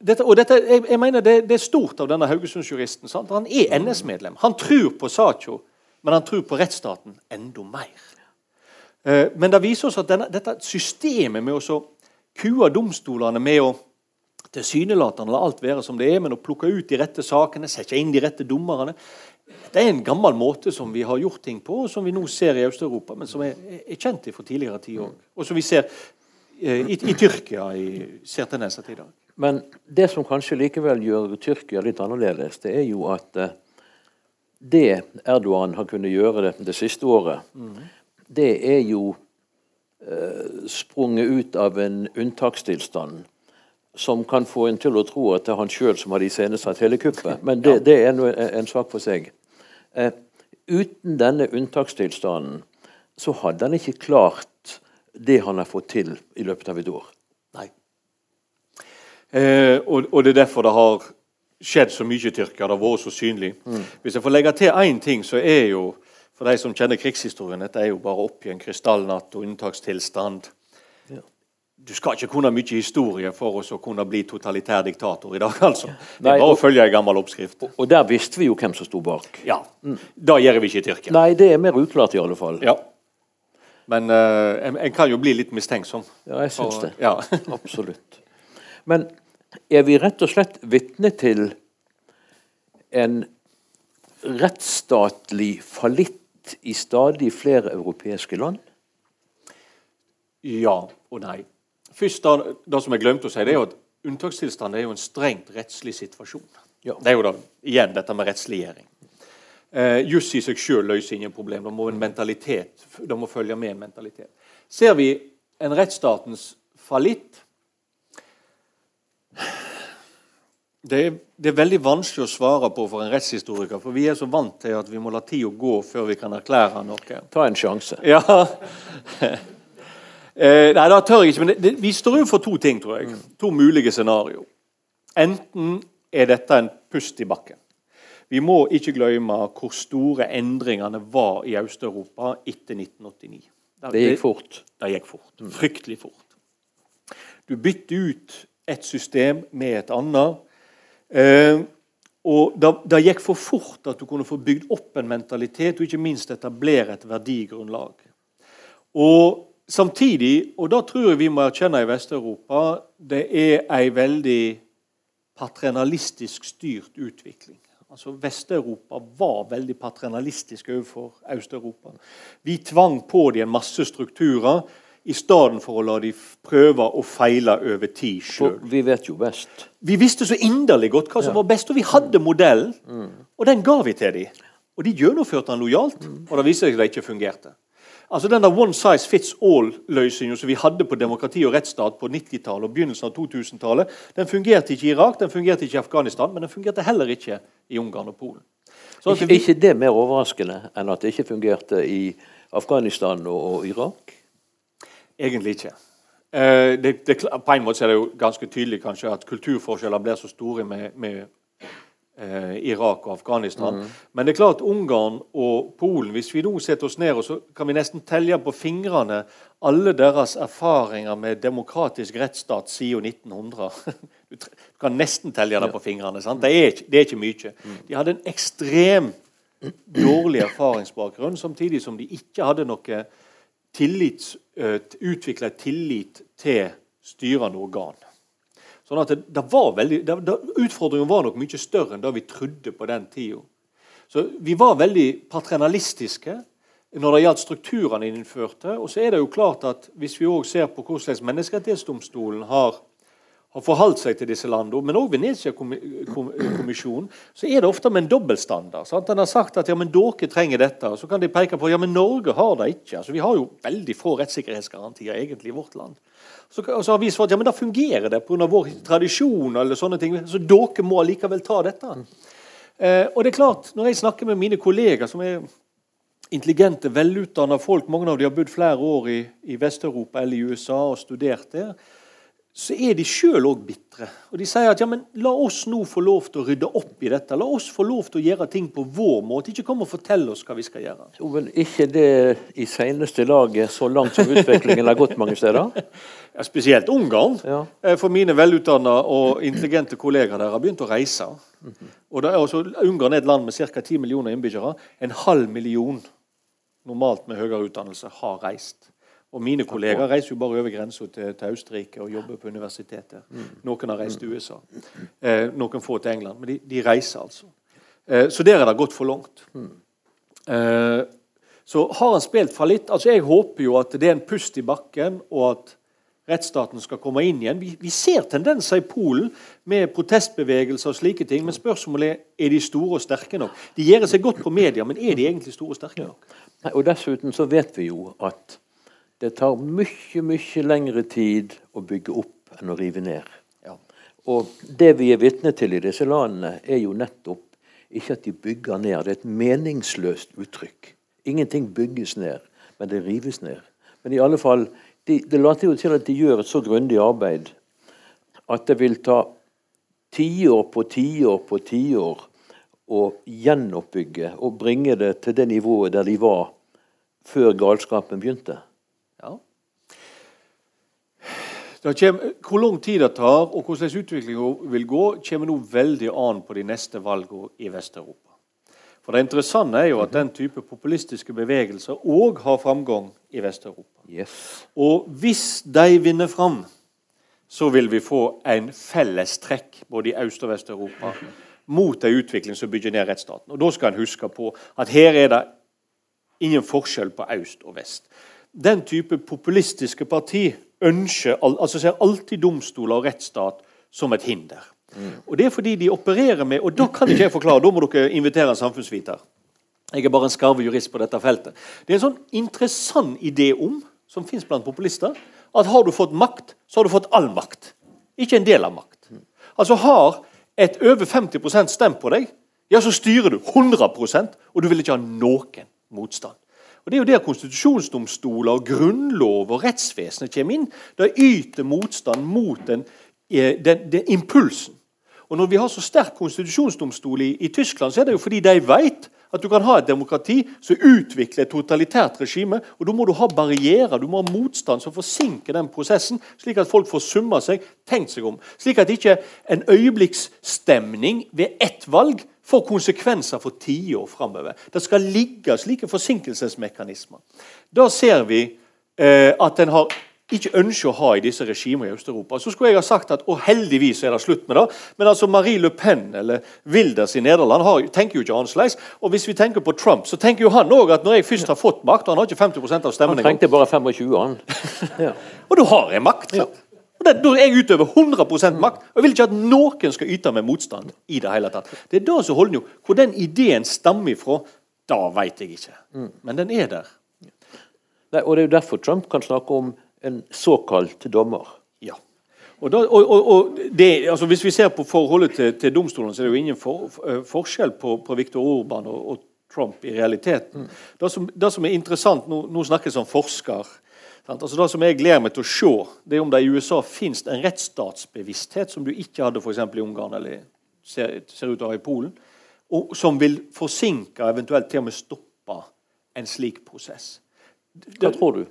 dette, og dette, jeg, jeg mener det, det, er stort av denne Haugesundsjuristen. Han er NS-medlem. Han tror på Sacho, men han tror på rettsstaten enda mer. Eh, men det viser oss at denne, dette systemet med å kue domstolene med å tilsynelatende la alt være som det er, men å plukke ut de rette sakene, sette inn de rette dommerne Det er en gammel måte som vi har gjort ting på, og som vi nå ser i Øst-Europa, men som er, er kjent fra tidligere tid òg. Og som vi ser eh, i, i Tyrkia i, ser tendenser til i dag. Men det som kanskje likevel gjør Tyrkia litt annerledes, det er jo at uh, det Erdogan har kunnet gjøre det, det siste året, mm. det er jo sprunget ut av en unntakstilstand som kan få en til å tro at det er han sjøl som har iscenesatt hele kuppet. Men det, det er en, en sak for seg. Eh, uten denne unntakstilstanden så hadde han ikke klart det han har fått til i løpet av et år. Eh, og, og, det er derfor det har skjedd så mye i Tyrkia. Det har vært så synlig. Mm. Hvis jeg får legge til én ting, så er jo for de som kjenner krigshistorien, dette er jo bare oppi en krystallnatt og unntakstilstand. Ja. Du skal ikke kunne mye historie for oss å kunne bli totalitær diktator i dag. altså. Det er bare å følge en gammel oppskrift. Og, og der visste vi jo hvem som sto bak. Ja, mm. Da gjør vi ikke i Tyrkia. Nei, det er mer uklart i alle fall. Ja. Men uh, en, en, kan jo bli litt mistenksom. Ja, jeg syns det. Ja. (laughs) Absolutt. Men er vi rett og slett vitne til en rettsstatlig fallitt i stadig flere europeiske land? Ja og nei. Først da, Det som jeg glemte å si, det er jo at unntakstilstand er jo en strengt rettslig situasjon. Ja. Det er jo da, igjen dette med rettsliggjøring. Eh, Juss i seg sjøl løser ingen problem. Det må en mentalitet, det må følge med en mentalitet. Ser vi en rettsstatens fallitt, det er, det er, veldig vanskelig å svare på for en rettshistoriker, for vi er så vant til at vi må la tida gå før vi kan erklære noe. Ta en sjanse. Ja. (laughs) eh, nei, det tør jeg ikke. Men det, det, vi står overfor to ting, tror jeg. To mulige scenario. Enten er dette en pust i bakken. Vi må ikke glemme hvor store endringene var i Øst-Europa etter 1989. Det, det gikk fort. Det gikk fort. Fryktelig fort. Du bytter ut et system med et annet. Eh, og det, gikk for fort at du kunne få bygd opp en mentalitet og ikke minst etablere et verdigrunnlag. Og Samtidig, og da tror jeg vi må erkjenne i Vest-Europa, det er ei veldig paternalistisk styrt utvikling. Altså Vest-Europa var veldig paternalistisk overfor Øst-Europa. Vi tvang på dem en masse strukturer i stedet for å la de prøve å feile over tid sjøl. Vi vet jo best. Vi visste så inderlig godt hva som ja. var best, og vi hadde modellen. Mm. Og den ga vi til dem. Og de gjennomførte den lojalt, mm. og det viste seg at det ikke fungerte. Altså Denne one size fits all-løsninga som vi hadde på demokrati og rettsstat på 90-tallet og begynnelsen av 2000-tallet, den fungerte ikke i Irak, den fungerte ikke i Afghanistan, men den fungerte heller ikke i Ungarn og Polen. Så ikke, vi... ikke det mer overraskende enn at det ikke fungerte i Afghanistan og, og Irak? Egentlig ikke. Eh, det, det, på en måte er det jo ganske tydelig kanskje at kulturforskjeller blir så store med, med eh, Irak og Afghanistan. Mm. Men det er klart Ungarn og Polen Hvis vi nå setter oss ned, og så kan vi nesten telle på fingrene alle deres erfaringer med demokratisk rettsstat siden 1900. (laughs) Du kan nesten telle det på fingrene. sant? Det er, det er ikke mye. Mm. De hadde en ekstrem dårlig erfaringsbakgrunn, samtidig som de ikke hadde noe tillits, uh, utvikla tillit til styrende organ. Sånn at det, det var veldig, det, det, Utfordringen var nok mye større enn det vi trodde på den tida. Så vi var veldig paternalistiske når det gjaldt strukturene innførte. Og så er det jo klart at hvis vi òg ser på hvordan Menneskerettighetsdomstolen har har forholdt seg til disse landene, men òg Venezia-kommisjonen, så er det ofte med en dobbeltstandard. Sant? Den har sagt at ja, men dere trenger dette, og så kan de peke på ja, men Norge har det ikke. Altså, vi har jo veldig få rettssikkerhetsgarantier egentlig i vårt land. Så, så har vi svart ja, men da fungerer det pga. vår tradisjon. eller sånne ting, Så dere må likevel ta dette. Eh, og det er klart, Når jeg snakker med mine kolleger, som er intelligente, velutdanna folk Mange av dem har bodd flere år i, i Vest-Europa eller i USA og studert der så er de sjøl òg bitre. Og De sier at ja, men la oss nå få lov til å rydde opp i dette. La oss få lov til å gjøre ting på vår måte. Ikke kom og fortell oss hva vi skal gjøre. Jo, vel ikke det i seneste laget så langt som utviklingen har gått mange steder? (laughs) ja, spesielt Ungarn. Ja. Eh, for mine velutdanna og intelligente kollegaer der har begynt å reise. -hmm. Og er også, Ungarn er et land med ca. 10 millioner innbyggere. En halv million normalt med høyere utdannelse har reist. Og mine kollegaer reiser jo bare over grensa til, til, Østerrike og jobber på universitetet. Mm. Noen har reist til USA. Eh, noen få til England. Men de, de reiser altså. Eh, så der er det gått for langt. Mm. Eh, så har han spilt fallitt. Altså, jeg håper jo at det er en pust i bakken, og at rettsstaten skal komme inn igjen. Vi, vi ser tendenser i Polen med protestbevegelser og slike ting. Men spørsmålet er er de store og sterke nok. De gjør seg godt på media, men er de egentlig store og sterke nok? Nei, Og Dessuten så vet vi jo at det tar mye, mye lengre tid å bygge opp enn å rive ned. Ja. Og det vi er vitne til i disse landene, er jo nettopp ikke at de bygger ned. Det er et meningsløst uttrykk. Ingenting bygges ned, men det rives ned. Men i alle fall, de, det later jo til at de gjør et så grundig arbeid at det vil ta tiår på tiår på tiår å gjenoppbygge og bringe det til det nivået der de var før galskapen begynte. Kommer, hvor lang tid det tar, og hvordan utviklingen vil gå, kommer nå veldig an på de neste valgene i Vest-Europa. For Det interessante er jo at den type populistiske bevegelser òg har framgang i Vest-Europa. Yes. Og hvis de vinner fram, så vil vi få en fellestrekk både i Øst- og Vest-Europa mot en utvikling som bygger ned rettsstaten. Og Da skal en huske på at her er det ingen forskjell på øst og vest. Den type populistiske parti ønsker, altså ser alltid domstoler og rettsstat som et hinder. Mm. Og Det er fordi de opererer med Og da kan ikke jeg forklare, da må dere invitere en samfunnsviter. Jeg er bare en skarve jurist på dette feltet. Det er en sånn interessant idé om, som fins blant populister, at har du fått makt, så har du fått all makt. Ikke en del av makt. Altså Har et over 50% stemt på deg, ja, så styrer du 100% og du vil ikke ha noen motstand. Og Det er jo der konstitusjonsdomstoler, og grunnlov og rettsvesenet kommer inn. Det yter motstand mot den, eh, den, den, impulsen. Og Når vi har så sterk konstitusjonsdomstol i, i, Tyskland, så er det jo fordi de vet at du kan ha et demokrati som utvikler et totalitært regime. og Da må du ha barrierer, du må ha motstand som forsinker den prosessen, slik at folk får summa seg, tenkt seg om. Slik at ikke en øyeblikksstemning ved ett valg får konsekvenser for tiår framover. Det skal ligge slike forsinkelsesmekanismer. Da ser vi eh, at en har ikke ønsker å ha i disse regimene i Øst-Europa. Så skulle jeg ha sagt at og heldigvis er det slutt med det. Men altså Marie Le Pen eller Wilders i Nederland har, tenker jo ikke annerledes. Og hvis vi tenker på Trump, så tenker jo han òg at når jeg først har fått makt og Han har ikke 50% av stemmen Han trengte bare 25, år. (laughs) ja. Og da har jeg makt. Ja. Det, Da jeg utøver 100% makt, og jeg vil ikke at noen skal yte meg motstand. i Det hele tatt. Det er da som holder jo. Hvor den ideen stammer ifra, da veit jeg ikke. Mm. Men den er der. Nei, og Det er jo derfor Trump kan snakke om en såkalt dommer. Ja. Og, da, og, og, og det, altså Hvis vi ser på forholdet til, til domstolen, så er det jo ingen for, for, forskjell på, på Viktor Orban og, Trump i realiteten. Mm. Det, som, det, som, er interessant, Nå, nå snakkes om forsker Altså det som jeg gleder meg til å se, det er om det i USA finnes en rettsstatsbevissthet som du ikke hadde for i Ungarn eller ser, ser ut til å ha i Polen, og som vil forsinke, eventuelt til og med stoppe, en slik prosess. Hva tror du?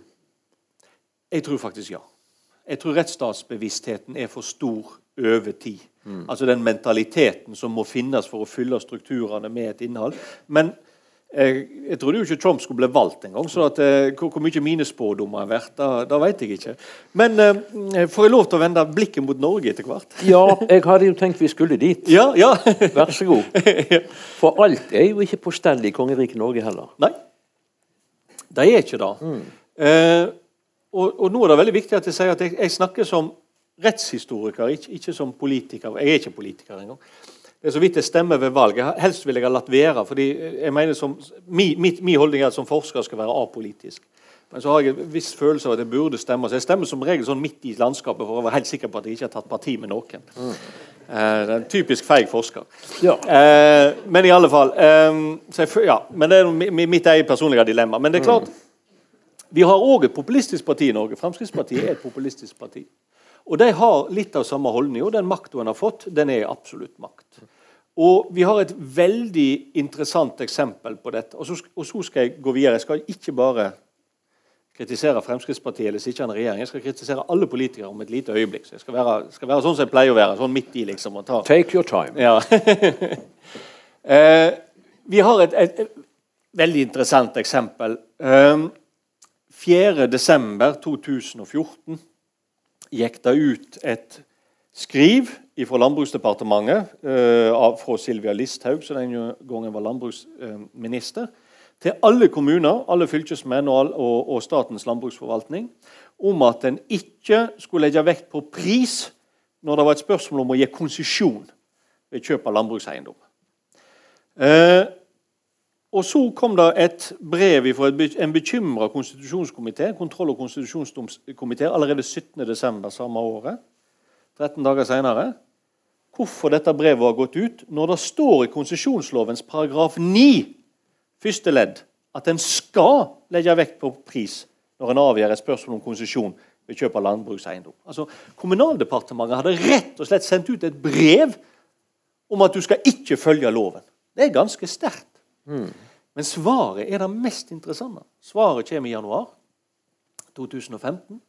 Jeg tror faktisk ja. Jeg tror rettsstatsbevisstheten er for stor over tid. Mm. Altså den mentaliteten som må finnes for å fylle strukturene med et innhold. Men jeg, jeg trodde jo ikke Trump skulle bli valgt engang. Så at, eh, hvor, hvor, mye mine spådommer er verdt, da, da vet jeg ikke. Men eh, får jeg lov til å vende blikket mot Norge etter hvert? Ja, jeg hadde jo tenkt vi skulle dit. Ja, ja. Vær så god. (laughs) For alt er jo ikke på stell i kongeriket Norge heller. Nei, det er ikke det. Mm. Eh, og, og, nå er det veldig viktig at jeg sier at jeg, jeg snakker som rettshistoriker, ikke, ikke, som politiker. Jeg er ikke politiker engang. Det er så vidt jeg stemmer ved valg. Helst ville jeg ha latt være. fordi jeg mener som, Min, min holdning er at som forsker skal være apolitisk. Men så har jeg en viss følelse av at jeg burde stemme. Så jeg stemmer som regel sånn midt i landskapet for å være helt sikker på at jeg ikke har tatt parti med noen. Mm. Eh, det er en typisk feig forsker. Ja. Eh, men i alle fall eh, jeg, ja, men Det er mitt eget personlige dilemma. Men det er klart, mm. vi har òg et populistisk parti i Norge. Fremskrittspartiet er et populistisk parti. Og de har litt av samme holdning. Og den makta en har fått, den er absolutt makt. Og Vi har et veldig interessant eksempel på dette. Og så, og så skal jeg gå videre. Jeg skal ikke bare kritisere Fremskrittspartiet eller sittende regjering. Jeg skal kritisere alle politikere om et lite øyeblikk. Så jeg skal være, skal være sånn som jeg pleier å være. sånn midt i liksom. Ta. Take your time. Ja. (laughs) eh, vi har et, et, et, veldig interessant eksempel. Eh, 4.12.2014 gikk det ut et skriv fra Landbruksdepartementet uh, fra Silvia Listhaug, som den gangen var landbruksminister, til alle kommuner, alle fylkesmenn og, og, og, Statens landbruksforvaltning om at en ikke skulle legge vekt på pris når det var et spørsmål om å gi konsesjon ved kjøp av landbrukseiendom. Uh, og Så kom det et brev fra en bekymra konstitusjonskomité, kontroll- og konstitusjonskomité allerede 17.12. samme året. 13 dager senere. Hvorfor dette brevet har gått ut når det står i konsesjonslovens paragraf 9 første ledd at en skal legge vekt på pris når en avgjør et spørsmål om konsesjon ved kjøp av landbrukseiendom. Altså, Kommunaldepartementet hadde rett og slett sendt ut et brev om at du skal ikke følge loven. Det er ganske sterkt. Mm. Men svaret er det mest interessante. Svaret kommer i januar 2015.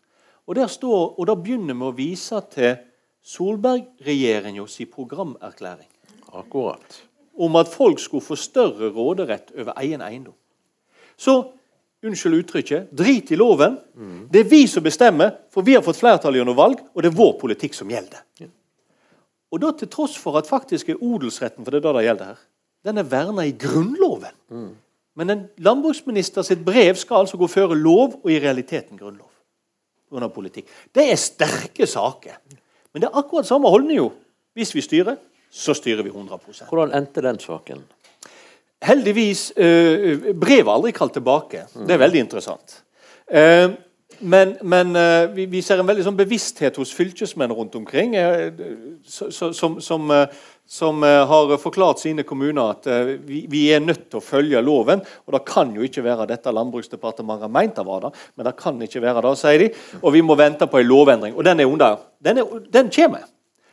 Og der står, og da begynner vi å vise til Solberg-regjeringa programerklæring. Akkurat. Om at folk skulle få større råderett over egen eiendom. Så unnskyld uttrykket, drit i loven. Mm. Det er vi som bestemmer, for vi har fått flertall gjennom valg, og det er vår politikk som gjelder. Ja. Og da til tross for at faktisk er odelsretten for det er da det gjelder her, den er verna i Grunnloven. Mm. Men en landbruksminister sitt brev skal altså gå føre lov, og i realiteten grunnlov. Under politikk. Det er sterke saker. Men det er akkurat samme holdning jo. Hvis vi styrer, så styrer vi 100% Hvordan endte den saken? Heldigvis øh, Brevet er aldri kalt tilbake. Det er veldig interessant. Uh, men, men uh, vi, vi, ser en veldig sånn bevissthet hos fylkesmenn rundt omkring uh, som, som, som, som eh, har forklart sine kommuner at eh, vi, vi, er nødt til å følge loven. Og det kan jo ikke være dette Landbruksdepartementet har meint det var det, men det kan ikke være det, sier de. Og vi må vente på en lovendring. Og den er under. Den, er, den kommer.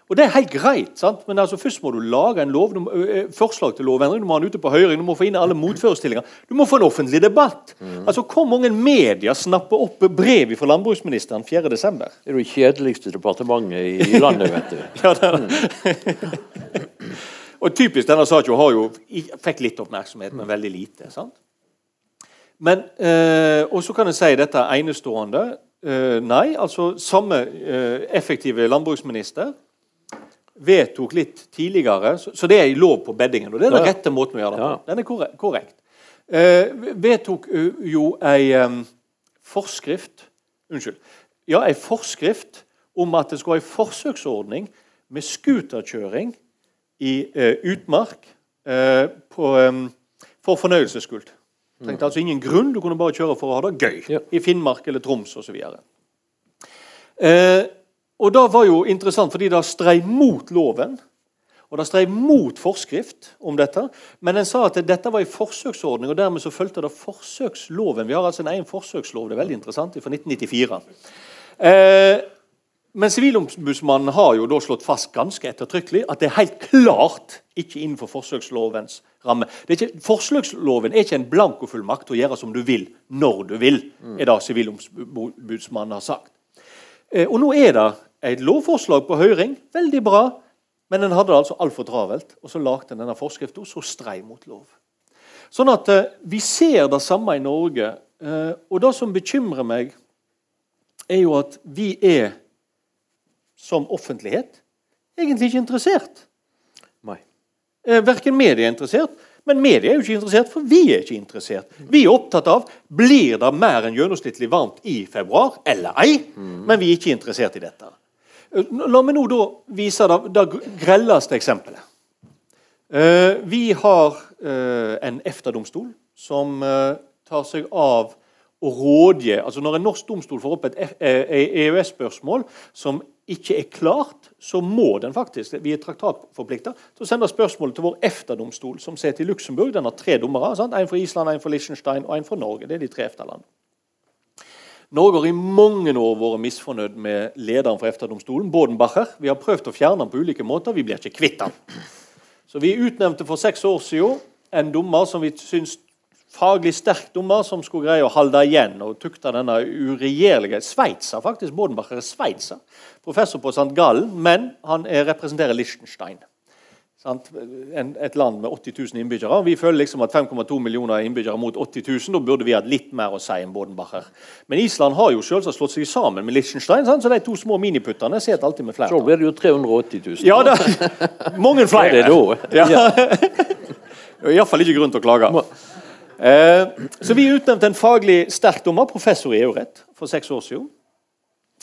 Og Det er helt greit, sant? men altså først må du lage en lov, må, forslag til lovendring. Du må ha den ute på høring, du må få inn alle motforestillinger. Du må få en offentlig debatt. Mm. Altså, Hvor mange medier snapper opp brev fra landbruksministeren 4.12.? Det er det kjedeligste departementet i landet, vet du. (laughs) ja, det er det. Mm. (laughs) og typisk denne saken har jo fikk litt oppmerksomhet, men veldig lite. sant? Men, eh, Og så kan en si dette enestående. Eh, nei, altså samme eh, effektive landbruksminister vedtok litt tidligere, så, så det er i lov på beddingen. og Det er den rette måten å gjøre det på. Den er korrekt. Eh, vedtok jo ei um, forskrift Unnskyld. Ja, ei forskrift om at det skulle være ei forsøksordning med scooterkjøring i eh, utmark eh, på, um, for fornøyelsesskuld. Trengte mm. altså ingen grunn, du kunne bare kjøre for å ha det gøy. Ja. I Finnmark eller Troms osv. Uh, og det var jo interessant, fordi det strei mot loven. Og det strei mot forskrift om dette. Men en sa at dette var en forsøksordning, og dermed så fulgte det forsøksloven. Vi har altså en egen forsøkslov, det er veldig interessant, fra 1994. Eh, Men Sivilombudsmannen har jo da slått fast ganske ettertrykkelig at det er helt klart ikke innenfor forsøkslovens ramme. Er ikke, forsøksloven er ikke en blankofullmakt til å gjøre som du vil, når du vil, er det Sivilombudsmannen har sagt. Eh, og Nå er det et lovforslag på høring. Veldig bra. Men en hadde det altså altfor travelt, og så lagde en denne forskriften som strei mot lov. Sånn at eh, Vi ser det samme i Norge. Eh, og Det som bekymrer meg, er jo at vi er som offentlighet egentlig ikke interessert. Nei. Eh, verken media er interessert, men media er jo ikke interessert, for vi er ikke interessert. Vi er opptatt av blir det mer enn gjennomsnittlig varmt i februar eller ei, mm. men vi er ikke interessert i dette. Eh, la meg nå da vise det, det grelleste eksempelet. Eh, vi har eh, en EFTA-domstol som eh, tar seg av å rådgi altså Når en norsk domstol får opp et EØS-spørsmål som ikke er klart, så må den faktisk vi er traktatforplikta til å sende spørsmålet til vår EFTA-domstol, som sitter i Luxembourg. Den har tre dommere. Sant? En fra Island, en fra Liechtenstein og en fra Norge. Det er de tre EFTA-landene. Norge har i mange år vært misfornøyd med lederen for EFTA-domstolen, Bodenbacher. Vi har prøvd å fjerne han på ulike måter. Vi blir ikke kvitt han. Så Vi utnevnte for seks år siden en dommer som vi syns faglig sterk dommer, som skulle greie å holde igjen og tukte denne uregjerlige Sveitser, faktisk. Bodenbacher er sveitser. Professor på St. Gallen, men han representerer Liechtenstein et land med 80 000 innbyggere. Vi føler liksom at 5,2 millioner innbyggere mot 80 000. Da burde vi hatt litt mer å si enn Bodenbacher. Men Island har jo selvsagt slått seg sammen med Liechtenstein, så de to små miniputtene sitter alltid med flere. Så blir det jo 380 000. Ja, da. (laughs) mange flere. Det er ja. (laughs) Iallfall ikke grunn til å klage. Eh, så Vi utnevnte en faglig sterk dommer, professor i EU-rett, for seks år siden.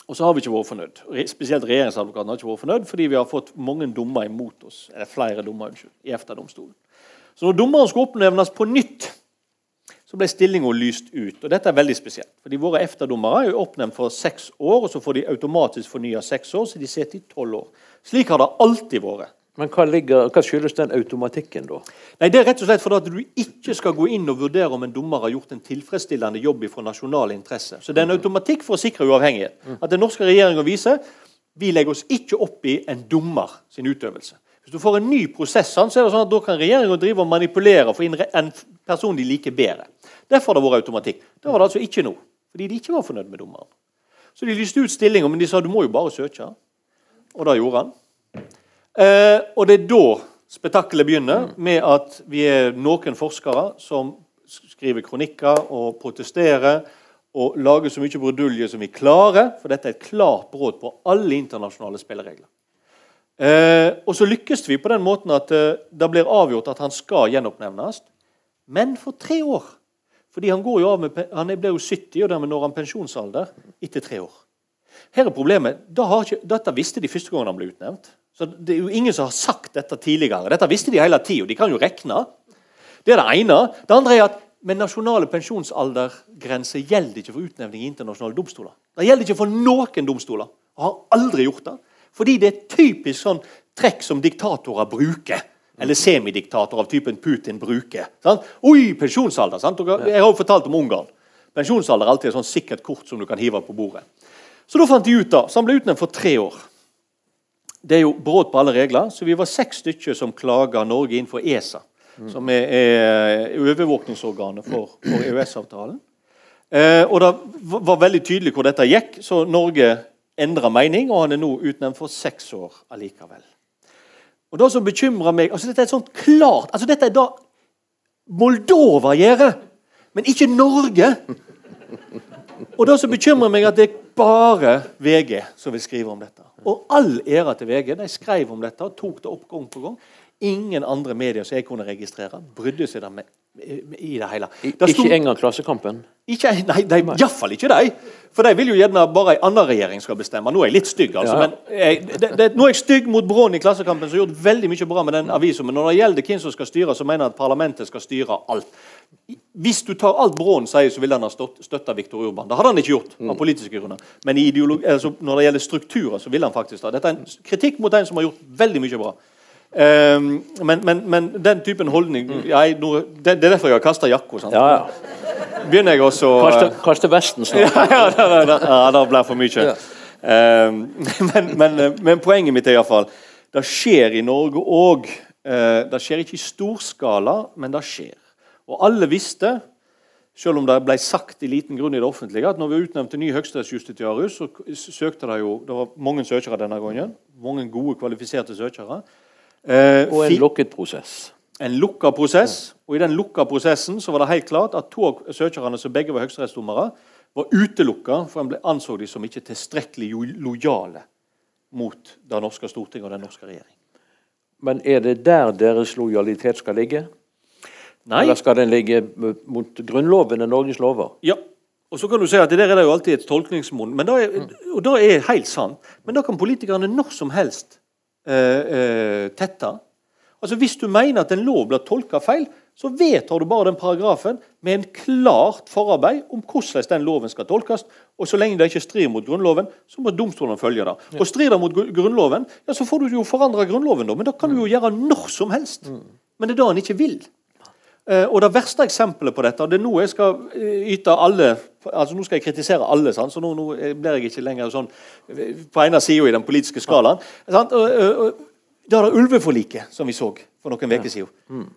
Og så har vi ikke vært fornøyd. Spesielt regjeringsadvokaten har ikke vært fornøyd, fordi vi har fått mange dommer imot oss. eller flere dommer, unnskyld, i EFTA-domstolen. Så når dommeren skulle oppnevnes på nytt, så ble stillinga lyst ut. Og Dette er veldig spesielt. fordi Våre EFTA-dommere er oppnevnt for seks år, og så får de automatisk fornya seks år, så de sitter i tolv år. Slik har det alltid vært. Men hva, ligger, hva, skyldes den automatikken, da? Nei, Det er rett og slett fordi at du ikke skal gå inn og vurdere om en dommer har gjort en tilfredsstillende jobb fra nasjonal interesse. Så det er en automatikk for å sikre uavhengighet. At den norske regjeringa viser vi legger oss ikke opp i en dommer sin utøvelse. Hvis du får en ny prosess, så er det sånn at da kan regjeringa drive og manipulere og få inn en person de liker bedre. Derfor har det vært automatikk. Det var det altså ikke nå. Fordi de ikke var fornøyd med dommeren. Så de lyste ut stillinga, men de sa du må jo bare søke. Og det gjorde han. Eh, og det er da spetakkelet begynner, med at vi er noen forskere som skriver kronikker og protesterer og lager så mye brudulje som vi klarer, for dette er et klart brudd på alle internasjonale spilleregler. Eh, og så lykkes vi på den måten at eh, det blir avgjort at han skal gjenoppnevnes, men for tre år. Fordi han, går jo av med, han ble jo 70, og dermed når han pensjonsalder etter tre år. Her er problemet, ikke, Dette visste de første gangen han ble utnevnt. Så Det er jo ingen som har sagt dette tidligere. Dette visste de hele tida. De kan jo regne. Det er det ene. Det andre er at men nasjonale pensjonsaldergrenser gjelder ikke for utnevning i internasjonale domstoler. Det gjelder ikke for noen domstoler. Og har aldri gjort det. Fordi det er typisk sånn trekk som diktatorer bruker. Eller semidiktatorer av typen Putin bruker. Sant? Oi, pensjonsalder! Sant? Jeg har jo fortalt om Ungarn. Pensjonsalder er alltid et sånn sikkert kort som du kan hive på bordet. Så da fant de ut da, så Han ble utnevnt for tre år det er jo brudd på alle regler. Så vi var seks stykker som klaga Norge inn for ESA, mm. som er, er overvåkningsorganet for, for EØS-avtalen. Eh, og Det var veldig tydelig hvor dette gikk, så Norge endra mening, og han er nå utnevnt for seks år allikevel. Og det som bekymrer meg altså Dette er et sånt klart altså Dette er da Moldova gjør, men ikke Norge. Og det som bekymrer meg, at det er bare VG som vil skrive om dette. Og all ære til VG. De skrev om dette og tok det opp gang på gang. Ingen andre medier som jeg kunne registrere, brydde seg med, i det hele. Det stod, ikke engang Klassekampen? Ikke, nei, de, iallfall ikke de. For de vil jo gjerne bare en annen regjering skal bestemme. Nå er jeg litt stygg, altså. Ja. Men jeg, det, det, nå er jeg stygg mot Brån i Klassekampen, som har gjort veldig mye bra med den avisa. Men når det gjelder hvem som skal styre, så mener jeg at parlamentet skal styre alt. Hvis du tar alt Braun sier, så ville han ha støtta Viktor Urban. Det hadde han ikke gjort. av mm. politiske grunner. Men altså, når det gjelder strukturer, så ville han faktisk det. Dette er en kritikk mot en som har gjort veldig mye bra. Um, men, men, men, den typen holdning mm. jeg, nå, det, det, er derfor jeg har kasta jakka. Ja, ja. Begynner jeg også Kaste, kaste vesten snart. (laughs) ja, ja, det, det, det ble for mye. Eh, (laughs) men, men, men, poenget mitt er iallfall det skjer i Norge òg. Uh, det skjer ikke i stor skala, men det skjer. Og alle visste, selv om det ble sagt i liten grunn i det offentlige, at når vi utnevnte ny høyesterettsjustitiarius, så søkte det jo Det var mange søkere denne gangen. Mange gode, kvalifiserte søkere. Eh, og en lukket prosess. En lukka prosess. Og i den lukka prosessen så var det helt klart at to av søkerne, som begge var høyesterettsdommere, var utelukka, for en ble anså de som ikke tilstrekkelig lojale mot det norske storting og den norske regjering. Men er det der deres lojalitet skal ligge? Nei. Eller skal den ligge mot Grunnloven og Norges lover? Ja. Og så kan du si at det Der er det jo alltid et tolkningsmonn, og det er helt sant. Men da kan politikerne når som helst eh, eh, tette. Altså Hvis du mener at en lov blir tolka feil, så vedtar du bare den paragrafen med en klart forarbeid om hvordan den loven skal tolkes. Og så lenge det ikke strider mot Grunnloven, så må domstolene følge det. Og Og strider mot Grunnloven, ja, så får du jo forandre Grunnloven, da. Men da kan du jo gjøre når som helst. Mm. Men det er det en ikke vil. Uh, og Det verste eksempelet på dette og det er nå jeg skal eh, yte alle altså Nå skal jeg kritisere alle, sant? så nå, nå blir jeg ikke lenger sånn eh, på ene sida i den politiske skalaen. Sant? Det er det ulveforliket som vi så for noen uker siden. Mm.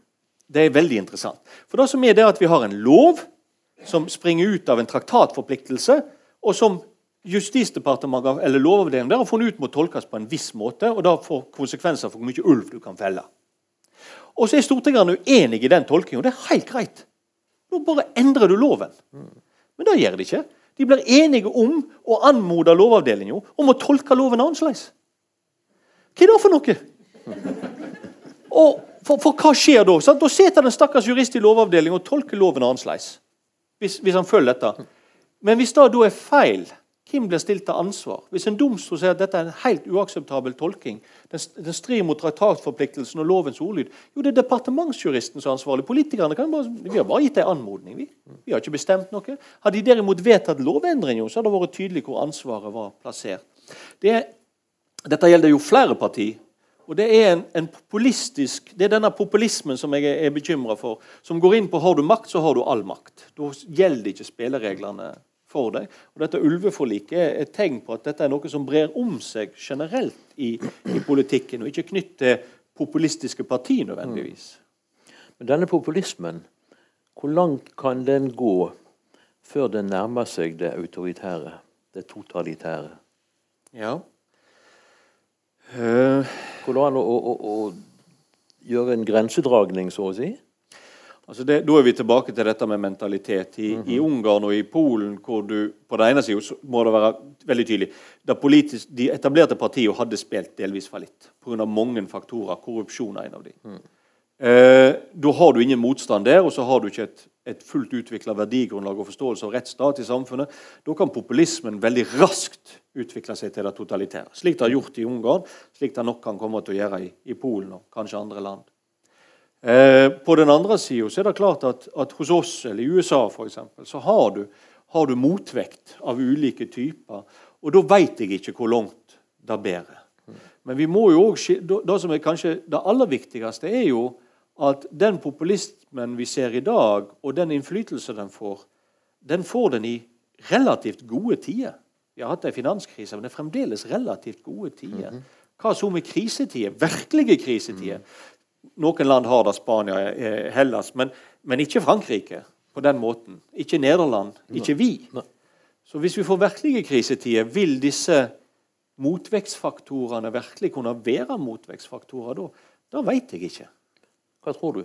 Det er veldig interessant. For det som er det at Vi har en lov som springer ut av en traktatforpliktelse, og som Justisdepartementet eller lovavdelingen der har funnet ut må tolkes på en viss måte, og da får konsekvenser for hvor mye ulv du kan felle. Og så er stortingerne uenige i den tolkningen, det er helt greit. Nå bare endrer du loven. Men det gjør de ikke. De blir enige om å anmode Lovavdelingen om å tolke loven annerledes. Hva er det for noe? Og for, for, hva skjer da? Sant? Da sitter den stakkars jurist i Lovavdelingen og tolker loven annerledes. Hvis, hvis han følger dette. Men hvis det da er feil, hvem blir stilt til ansvar? Hvis en domstol sier at dette er en helt uakseptabel tolking, den, strider mot traktatforpliktelsen og lovens ordlyd, jo, det er departementsjuristen som er ansvarlig. Politikerne kan bare, vi har bare gitt en anmodning. Vi. vi har ikke bestemt noe. Hadde de derimot vedtatt lovendring, så hadde det vært tydelig hvor ansvaret var plassert. Det, dette gjelder jo flere partier. Og Det er en, en, det er denne populismen som jeg er, er bekymra for. Som går inn på har du makt, så har du all makt. Da gjelder ikke spillereglene for deg. Og Dette ulveforliket er et tegn på at dette er noe som brer om seg generelt i, i politikken, og ikke knytt til populistiske partier nødvendigvis. Mm. Men denne populismen, hvor langt kan den gå før den nærmer seg det autoritære, det totalitære? Ja. Uh, Går det an å, å, å, gjøre en grensedragning, så å si? Altså det, da er vi tilbake til dette med mentalitet. I, mm -hmm. i Ungarn og i Polen, hvor du på den ene siden må det være veldig tydelig politisk, De etablerte partiene hadde spilt delvis fallitt pga. mange faktorer. Korrupsjon er en av dem. Mm. Eh, da har du ingen motstand der, og så har du ikke et, et fullt utvikla verdigrunnlag og forståelse av rettsstat i samfunnet. Da kan populismen veldig raskt utvikle seg til det totalitære. Slik det har gjort i Ungarn, slik det nok kan komme til å gjøre i, i Polen og kanskje andre land. Eh, på den andre sida er det klart at, at, hos oss, eller i USA f.eks., så har du, har du, motvekt av ulike typer. Og da veit jeg ikke hvor langt det bærer. Men vi må jo også, det som er kanskje det aller viktigste, er jo at den populismen vi ser i dag, og den innflytelse den får, den får den i relativt gode tider. Vi har hatt en finanskrise, men det er fremdeles relativt gode tider. Mhm. Hva så med krisetider? Virkelige krisetider. Noen land har det, Spania, eh, Hellas, men, men ikke Frankrike på den måten. Ikke Nederland. Ikke vi. Så hvis vi får virkelige krisetider, vil disse motvekstfaktorene virkelig kunne være motvekstfaktorer da? Da veit jeg ikke. Hva tror du?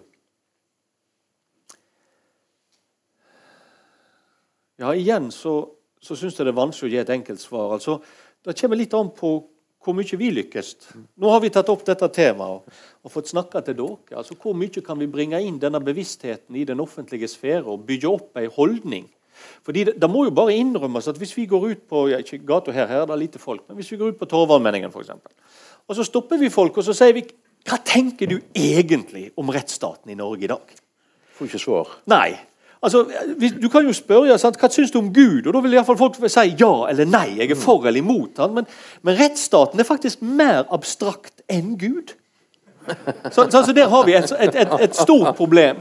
Ja, igjen så så syns jeg det er vanskelig å gi et enkelt svar. Altså, det kommer litt an på hvor mye vi lykkes. Nå har vi tatt opp dette temaet og, fått snakka til dere. Altså, Hvor mye kan vi bringe inn denne bevisstheten i den offentlige sfære og bygge opp en holdning? Fordi det, det, må jo bare innrømmes at hvis vi går ut på ja, ikke gata her, her er det lite folk, men hvis vi går ut på Torvaldmenningen f.eks., og så stopper vi folk og så sier vi hva tenker du egentlig om rettsstaten i Norge i dag? Får ikke svar. Nei. Altså, Du kan jo spørre sant? hva syns du om Gud, og da vil i fall folk si ja eller nei. Jeg er for eller imot han. Men, men rettsstaten er faktisk mer abstrakt enn Gud. Så, så, så Der har vi et, et, et, et stort problem.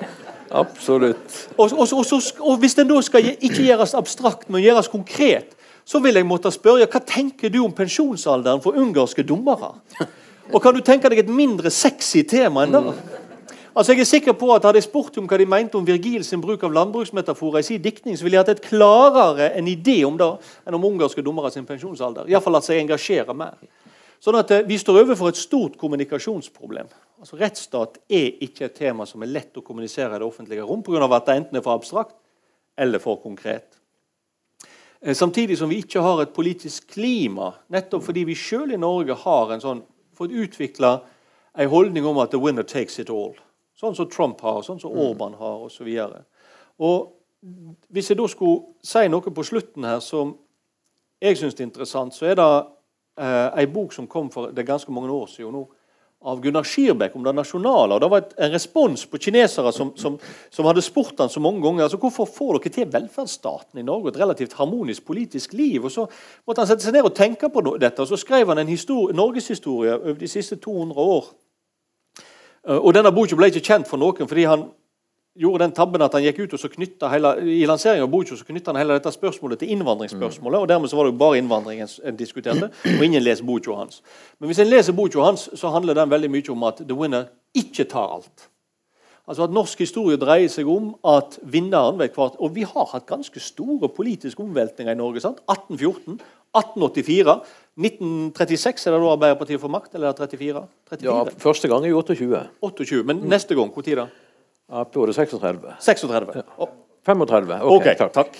Absolutt. Og, og, og, og, Hvis den da skal ikke gjøres abstrakt, men gjøres konkret, så vil jeg måtte spørre hva tenker du om pensjonsalderen for ungarske dommere? Og kan du tenke deg et mindre sexy tema enn det? Altså, jeg er sikker på at Hadde jeg spurt om hva de mente om Virgil sin bruk av landbruksmetaforer i sin diktning, så ville jeg hatt et klarere en idé om det enn om ungarske dommere sin pensjonsalder. Iallfall at seg engasjerer mer. Sånn at eh, Vi står overfor et stort kommunikasjonsproblem. Altså, Rettsstat er ikke et tema som er lett å kommunisere i det offentlige rom pga. at det enten er for abstrakt eller for konkret. Eh, samtidig som vi ikke har et politisk klima, nettopp fordi vi sjøl i Norge har en sånn, fått utvikla en holdning om at 'the winner takes it all'. Sånn som Trump har, sånn som Orban har osv. Hvis jeg da skulle si noe på slutten her som jeg syns er interessant, så er det eh, ei bok som kom for det er ganske mange år siden nå, av Gunnar Skirbekk om det nasjonale. og Det var et, en respons på kinesere som, som, som, hadde spurt han så mange ganger altså hvorfor får dere til velferdsstaten i Norge, et relativt harmonisk politisk liv. og Så måtte han sette seg ned og tenke på dette, og så skrev han en norgeshistorie over de siste 200 år. Eh, og Denne boka ble ikke kjent for noen fordi han gjorde den tabben at han gikk ut og så hele, I lanseringen av boka knytta han hele dette spørsmålet til innvandringsspørsmålet. og Dermed så var det jo bare innvandringen en diskuterte, og ingen leser boka hans. Men hvis en leser boka hans, så handler den veldig mye om at the winner ikke tar alt. Altså at Norsk historie dreier seg om at vinneren ved hvert Og vi har hatt ganske store politiske omveltninger i Norge. sant? 1814, 1884, 1936 er det da Arbeiderpartiet får makt? Eller 34? 34? Ja, Første gang i 28. 28, Men neste gang, når da? Var 36. 36. Ja. 35. Ok, okay takk. takk.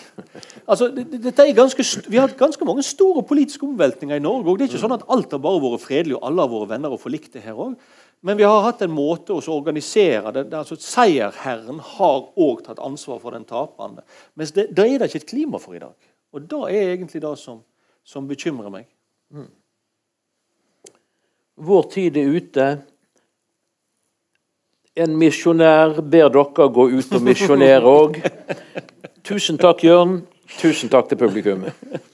Altså, det, ganske, vi har hatt ganske mange store politiske omveltninger i Norge. og Det er ikke sånn at alt har bare vært fredelig og alle har vært venner og forlikte her òg. Men vi har hatt en måte å organisere det, det altså Seierherren har òg tatt ansvar for den tapende. Men det, det, er det ikke et klima for i dag. Og det er egentlig det som, som bekymrer meg. Mm. Vår tid er ute. En misjonær ber dere gå ut og misjonere òg. Tusen takk, Jørn. Tusen takk til publikummet.